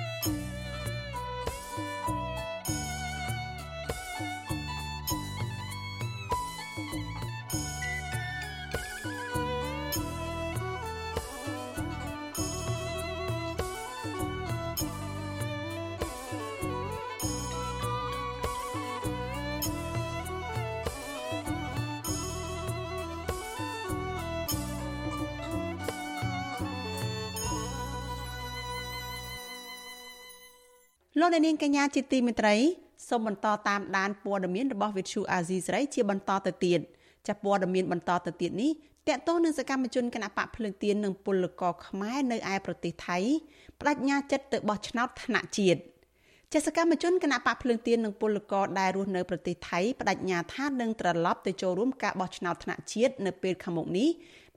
លោកអ្នកនាងកញ្ញាជាទីមេត្រីសូមបន្តតាមដានព័ត៌មានរបស់វិទ្យុអាស៊ីសេរីជាបន្តទៅទៀតចាព័ត៌មានបន្តទៅទៀតនេះតកតោះនឹងសកម្មជនគណបកភ្លើងទៀននិងពលករខ្មែរនៅឯប្រទេសថៃបដិញ្ញាចិត្តទៅបោះឆ្នោតថ្នាក់ជាតិចាសកម្មជនគណបកភ្លើងទៀននិងពលករដែលរស់នៅប្រទេសថៃបដិញ្ញាថានឹងត្រឡប់ទៅចូលរួមការបោះឆ្នោតថ្នាក់ជាតិនៅពេលខាងមុខនេះ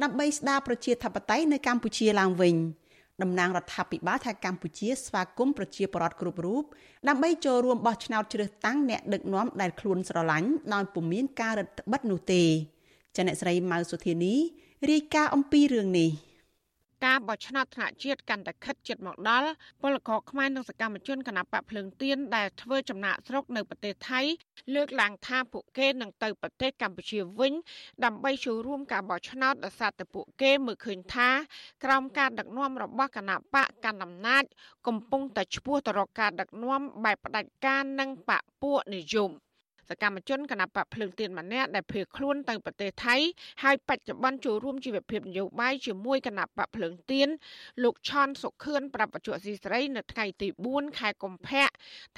ដើម្បីស្ដារប្រជាធិបតេយ្យនៅកម្ពុជាឡើងវិញ។ តំណាងរដ្ឋាភិបាលថាកម្ពុជាស្វាគមន៍ប្រជាពលរដ្ឋគ្រប់រូបដើម្បីចូលរួមបោះឆ្នោតជ្រើសតាំងអ្នកដឹកនាំដែលខ្លួនស្រឡាញ់ដោយពុំមានការរឹតបន្តឹងនោះទេចនៈស្រីម៉ៅសុធានីរាយការណ៍អំពីរឿងនេះ។ ការបោះឆ្នោតថ្នាក់ជាតិកាន់តែខិតជិតមកដល់ពលករខ្មែរនិងសកម្មជនគណបកភ្លើងទៀនដែលធ្វើចំណាក់ស្រុកនៅប្រទេសថៃលើកឡើងថាពួកគេនឹងទៅប្រទេសកម្ពុជាវិញ ដើម្បីចូលរួមការបោះឆ្នោតដោយសារតែពួកគេមើលឃើញថាក្រោមការដឹកនាំរបស់គណបកកណ្ដាលអំណាចកំពុងតែឈ្មោះទៅរកការដឹកនាំបែបផ្ដាច់ការនិងបកពួកនិយម សកម្មជនគណបកភ្លើងទៀនម្នាក់ដែលភៀសខ្លួនទៅប្រទេសថៃហើយបច្ចុប្បន្នចូលរួមជីវភាពនយោបាយជាមួយគណបកភ្លើងទៀនលោកឆនសុខឿនប្រាប់បច្ចុប្បន្នស៊ីស្រីនៅថ្ងៃទី4ខែកុម្ភៈ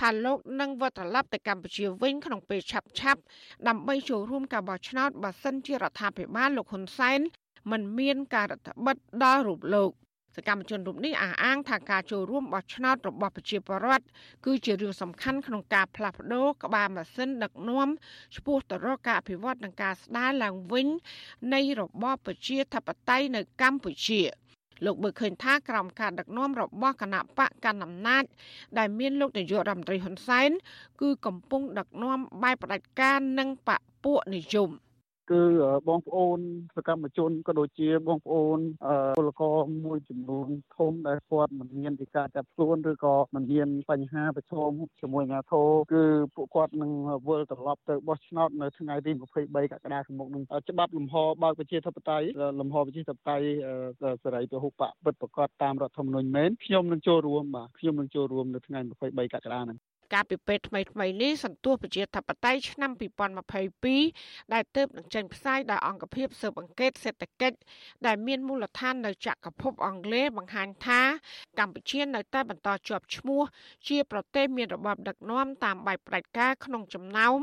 ថាលោកនឹងវិលត្រឡប់ទៅកម្ពុជាវិញក្នុងពេលឆាប់ឆាប់ដើម្បីចូលរួមការបោះឆ្នោតបើសិនជារដ្ឋាភិបាលលោកហ៊ុនសែនមិនមានការរដ្ឋបិទដល់រូបលោក សកម្មជនរូបនេះអះអាងថាការចូលរួមបោះឆ្នោតរបស់ប្រជាពលរដ្ឋគឺជារឿងសំខាន់ក្នុងការផ្លាស់ប្ដូរក្បាលម៉ាស៊ីនដឹកនាំឆ្ពោះទៅរកការអភិវឌ្ឍនិងការស្ដារឡើងវិញនៃរបបប្រជាធិបតេយ្យនៅកម្ពុជាលោកបើឃើញថាក្រមការដឹកនាំរបស់គណៈបកកណ្ដាលអំណាចដែលមានលោកនាយករដ្ឋមន្ត្រីហ៊ុនសែនគឺកំពុងដឹកនាំបែបផ្ដាច់ការនិងបកពួកនិយម គឺបងប្អូនសកម្មជនក៏ដូចជាបងប្អូនពលករមួយចំនួនធំដែលគាត់មិនមានពីការចាប់ខ្លួនឬក៏មិនមានបញ្ហាប្រឈមជាមួយអាជ្ញាធរគឺពួកគាត់នឹងវិលត្រឡប់ទៅបោះឆ្នោតនៅថ្ងៃទី23កក្កដាខាងមុខនឹងច្បាប់លំហបើកប្រជាធិបតេយ្យលំហប្រជាធិបតេយ្យសេរីពហុបកពិតប្រកបតាមរដ្ឋធម្មនុញ្ញមែនខ្ញុំនឹងចូលរួមបាទខ្ញុំនឹងចូលរួមនៅថ្ងៃ23កក្កដាហ្នឹង ការពិពេទ្យថ្មីថ្មីនេះសន្ទុះប្រជាធិបតេយ្យឆ្នាំ2022ដែលទើបនឹងចេញផ្សាយដោយអង្គភាពស៊ើបអង្កេតសេដ្ឋកិច្ចដែលមានមូលដ្ឋាននៅចក្រភពអង់គ្លេសបង្ហាញថា កម្ពុជានៅតែបន្តជាប់ឈ្មោះ ជាប្រទេសមានរបបដឹកនាំតាមបែបផ្ដាច់ការក្នុងចំណោម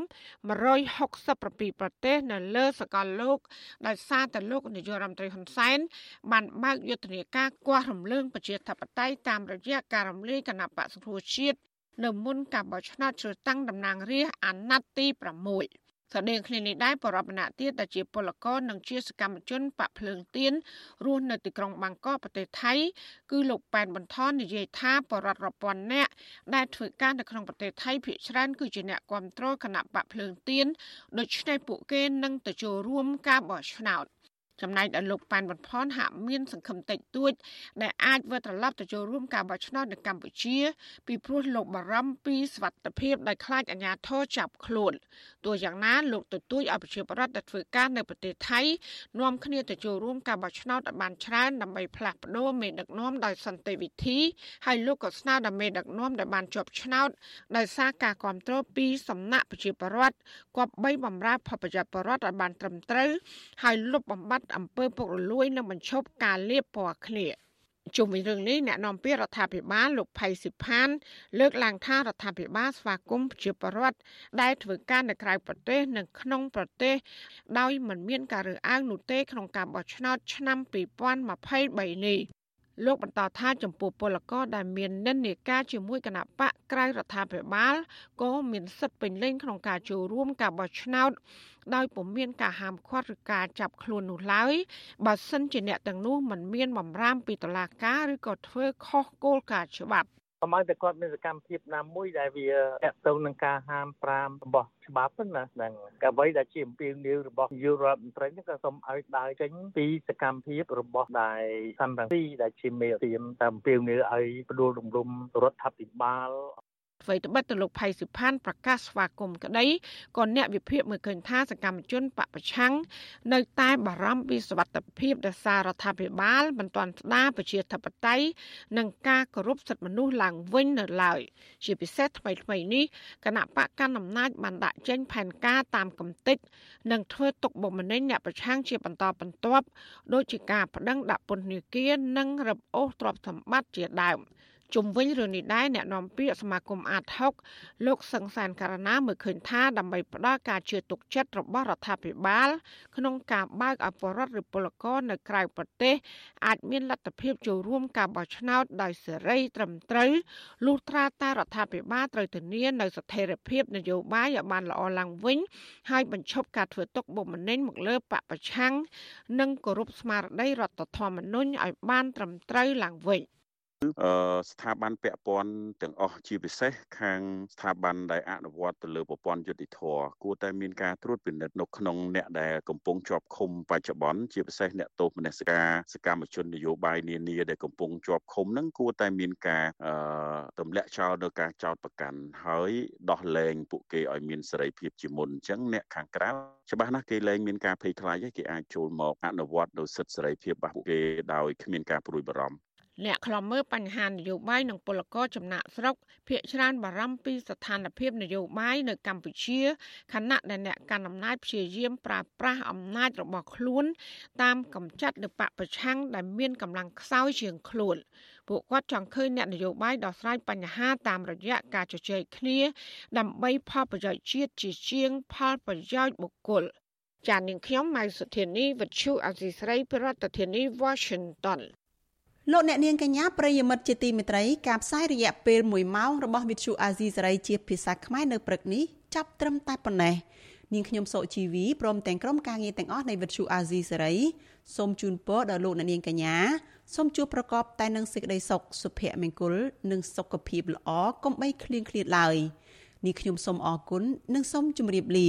167ប្រទេសនៅលើសកលលោកដោយសារតែលោកនាយករដ្ឋមន្ត្រីហ៊ុនសែនបានបើកយុទ្ធនាការគាស់រំលើងប្រជាធិបតេយ្យតាមរយៈការរំលាយគណៈបក្សសង្គ្រោះជាតិ នៅមុនការបោះឆ្នោតជ្រើសតាំងតំណាងរាស្ត្រអាណត្តិទី6ស្តីងគ្នានេះដែរបរិបម្នាក់ទៀតដែលជាពលករនិងជាសកម្មជនបកភ្លើងទៀនរស់នៅទីក្រុងបាងកកប្រទេសថៃ គឺលោកប៉ែនបន្ថននិយាយថាបរិវត្តរពាន់អ្នកដែលធ្វើការនៅក្នុងប្រទេសថៃភាគច្រើនគឺជាអ្នកគ្រប់គ្រងគណៈបកភ្លើងទៀនដូច្នេះពួកគេនឹងទៅចូលរួមការបោះឆ្នោត។ ចំណែកដល់លោកប៉ែនបំផនហាក់មានសង្ឃឹមតិចតួច ដែលអាចវិលត្រឡប់ទៅចូលរួមការបោះឆ្នោតនៅកម្ពុជា ពីព្រោះលោកបារម្ភពីសវត្ថិភាពដែលខ្លាចអាជ្ញាធរចាប់ខ្លួនទោះយ៉ាងណាលោកទទូចឲ្យប្រជាពលរដ្ឋដែលធ្វើការនៅប្រទេសថៃនាំគ្នាទៅចូលរួមការបោះឆ្នោតឲ្យបានច្រើនដើម្បីផ្លាស់ប្ដូរមេដឹកនាំដោយសន្តិវិធីហើយលោកក៏ស្នើដល់មេដឹកនាំដែលបានជាប់ឆ្នោតដោយសារការគ្រប់គ្រងពីសំណាក់ប្រជាពលរដ្ឋគប្បីបំរើផលប្រយោជន៍ពលរដ្ឋឲ្យបានត្រឹមត្រូវហើយលុបបំបាត់អំពើពុករលួយនិងបញ្ឈប់ការលាបពណ៌ឃ្លាជុំវិញរឿងនេះអ្នកនាំពាក្យរដ្ឋាភិបាលលោកផៃសិផាន លើកឡើងថារដ្ឋាភិបាលស្វាគមន៍ប្រជាពលរដ្ឋដែលធ្វើការនៅក្រៅប្រទេសនិងក្នុងប្រទេសដោយមិនមានការរើសអើងនោះទេក្នុងការបោះឆ្នោតឆ្នាំ2023នេះលោកបន្តថាចំពោះពលករដែលមាននិន្នាការជាមួយគណៈបកក្រៅរដ្ឋាភិបាលក៏មានសិទ្ធិពេញលេញក្នុងការចូលរួមការបោះឆ្នោត ដោយពុំមានការហាមឃាត់ឬការចាប់ខ្លួននោះឡើយបើសិនជាអ្នកទាំងនោះមិនមានបំរាមពីតុលាការឬក៏ធ្វើខុសគោលការណ៍ច្បាប់កុំឲ្យតែគាត់មានសកម្មភាពណាមួយដែលវាតកតងនឹងការហាមប្រាមរបស់ច្បាប់ណាហ្នឹងក៏អ្វីដែលជាអំពាវនាវរបស់យុរដ្ឋមន្ត្រីនេះក៏សូមឲ្យដើរចេញពីសកម្មភាពរបស់ដែលសំរងស៊ីដែលជាមេរៀមតាមអំពាវនាវឲ្យផ្ដួលរំលំរដ្ឋាភិបាល អ្វីត្បិតទៅលោកផៃសិផានប្រកាសស្វាគមន៍ក្តីក៏អ្នកវិភាគមើលឃើញថាសកម្មជនបពប្រឆាំងនៅតែបារម្ភពីសវត្ថិភាពដែលសាររដ្ឋាភិបាលមិនទាន់ស្ដារប្រជាធិបតេយ្យនិងការគោរពសិទ្ធិមនុស្សឡើងវិញនៅឡើយជាពិសេសថ្មីថ្មីនេះគណៈបកកណ្ដាលអំណាចបានដាក់ចេញផែនការតាមកំតិចនិងធ្វើទុកបុកម្នេញអ្នកប្រឆាំងជាបន្តបន្ទាប់ដូចជាការប្តឹងដាក់ពន្ធនាគារនិងរឹបអូសទ្រព្យសម្បត្តិជាដើម។ ជុំវិញរឿងនេះដែរអ្នកនាំពាក្យសមាគមអាត6លោកសង្សានករណាមើលឃើញថាដើម្បីផ្ដល់ការជឿទុកចិត្តរបស់រដ្ឋាភិបាល ក្នុងការបើកឲ្យបរដ្ឋឬពលករនៅក្រៅប្រទេស អាចមានលទ្ធភាពចូលរួមការបោះឆ្នោតដោយសេរីត្រឹមត្រូវលុះត្រាតែរដ្ឋាភិបាលត្រូវធានានៅស្ថិរភាពនយោបាយឲ្យបានល្អឡើងវិញ ហើយបញ្ឈប់ការធ្វើទុកបុកម្នេញមកលើបពប្រឆាំងនិងគោរពស្មារតីរដ្ឋធម្មនុញ្ញឲ្យបានត្រឹមត្រូវឡើងវិញ។ ស្ថាប័នពាក់ព័ន្ធទាំងអស់ជាពិសេសខាងស្ថាប័នដែលអនុវត្តទៅលើប្រព័ន្ធយុតិធធគួរតែមានការត្រួតពិនិត្យនៅក្នុងអ្នកដែលកំពុងជាប់ឃុំបច្ចុប្បន្នជាពិសេសអ្នកទោសមនសិការសកម្មជននយោបាយនានាដែលកំពុងជាប់ឃុំហ្នឹងគួរតែមានការអឺទម្លាក់ចោលនៅការចោតប្រកាន់ហើយដោះលែងពួកគេឲ្យមានសេរីភាពជាមុនអញ្ចឹងអ្នកខាងក្រៅច្បាស់ណាស់គេលែងមានការភ័យខ្លាចគេអាចចូលមកអនុវត្តនៅសិទ្ធិសេរីភាពរបស់ពួកគេដោយគ្មានការព្រួយបារម្ភ អ្នកខ្លំមើលបញ្ហានយោបាយនិងពលករចំណាក់ស្រុកភាគច្រើនបារម្ភពីស្ថានភាពនយោបាយនៅកម្ពុជាខណៈដែលអ្នកកាន់អំណាចព្យាយាមប្រើប្រាស់អំណាចរបស់ខ្លួន តាមកម្ចាត់នៅបពប្រឆាំងដែលមានកម្លាំងខ្សោយជាងខ្លួនពួកគាត់ចង់ឃើញអ្នកនយោបាយដោះស្រាយបញ្ហាតាមរយៈការជជែកគ្នា ដើម្បីផលប្រយោជន៍ជាតិជាជាងផលប្រយោជន៍បុគ្គលចាននាងខ្ញុំម៉ៃសុធានីវិទ្យុអសីស្រីប្រធានាធិបតី Washington លោកអ្នកនាងកញ្ញាប្រិយមិត្តជាទីមេត្រីការផ្សាយរយៈពេល1ម៉ោងរបស់វិទ្យុអាស៊ីសេរីជាភាសាខ្មែរនៅព្រឹកនេះចាប់ត្រឹមតែប៉ុណ្ណេះនាងខ្ញុំសុជីវីព្រមទាំងក្រុមការងារទាំងអស់នៃវិទ្យុអាស៊ីសេរីសូមជូនពរដល់លោកអ្នកនាងកញ្ញាសូមជួបប្រកបតែនឹងសេចក្តីសុខសុភមង្គល និងសុខភាពល្អកុំបីឃ្លៀងឃ្លាតឡើយនាងខ្ញុំសូមអរគុណនិងសូមជម្រាបលា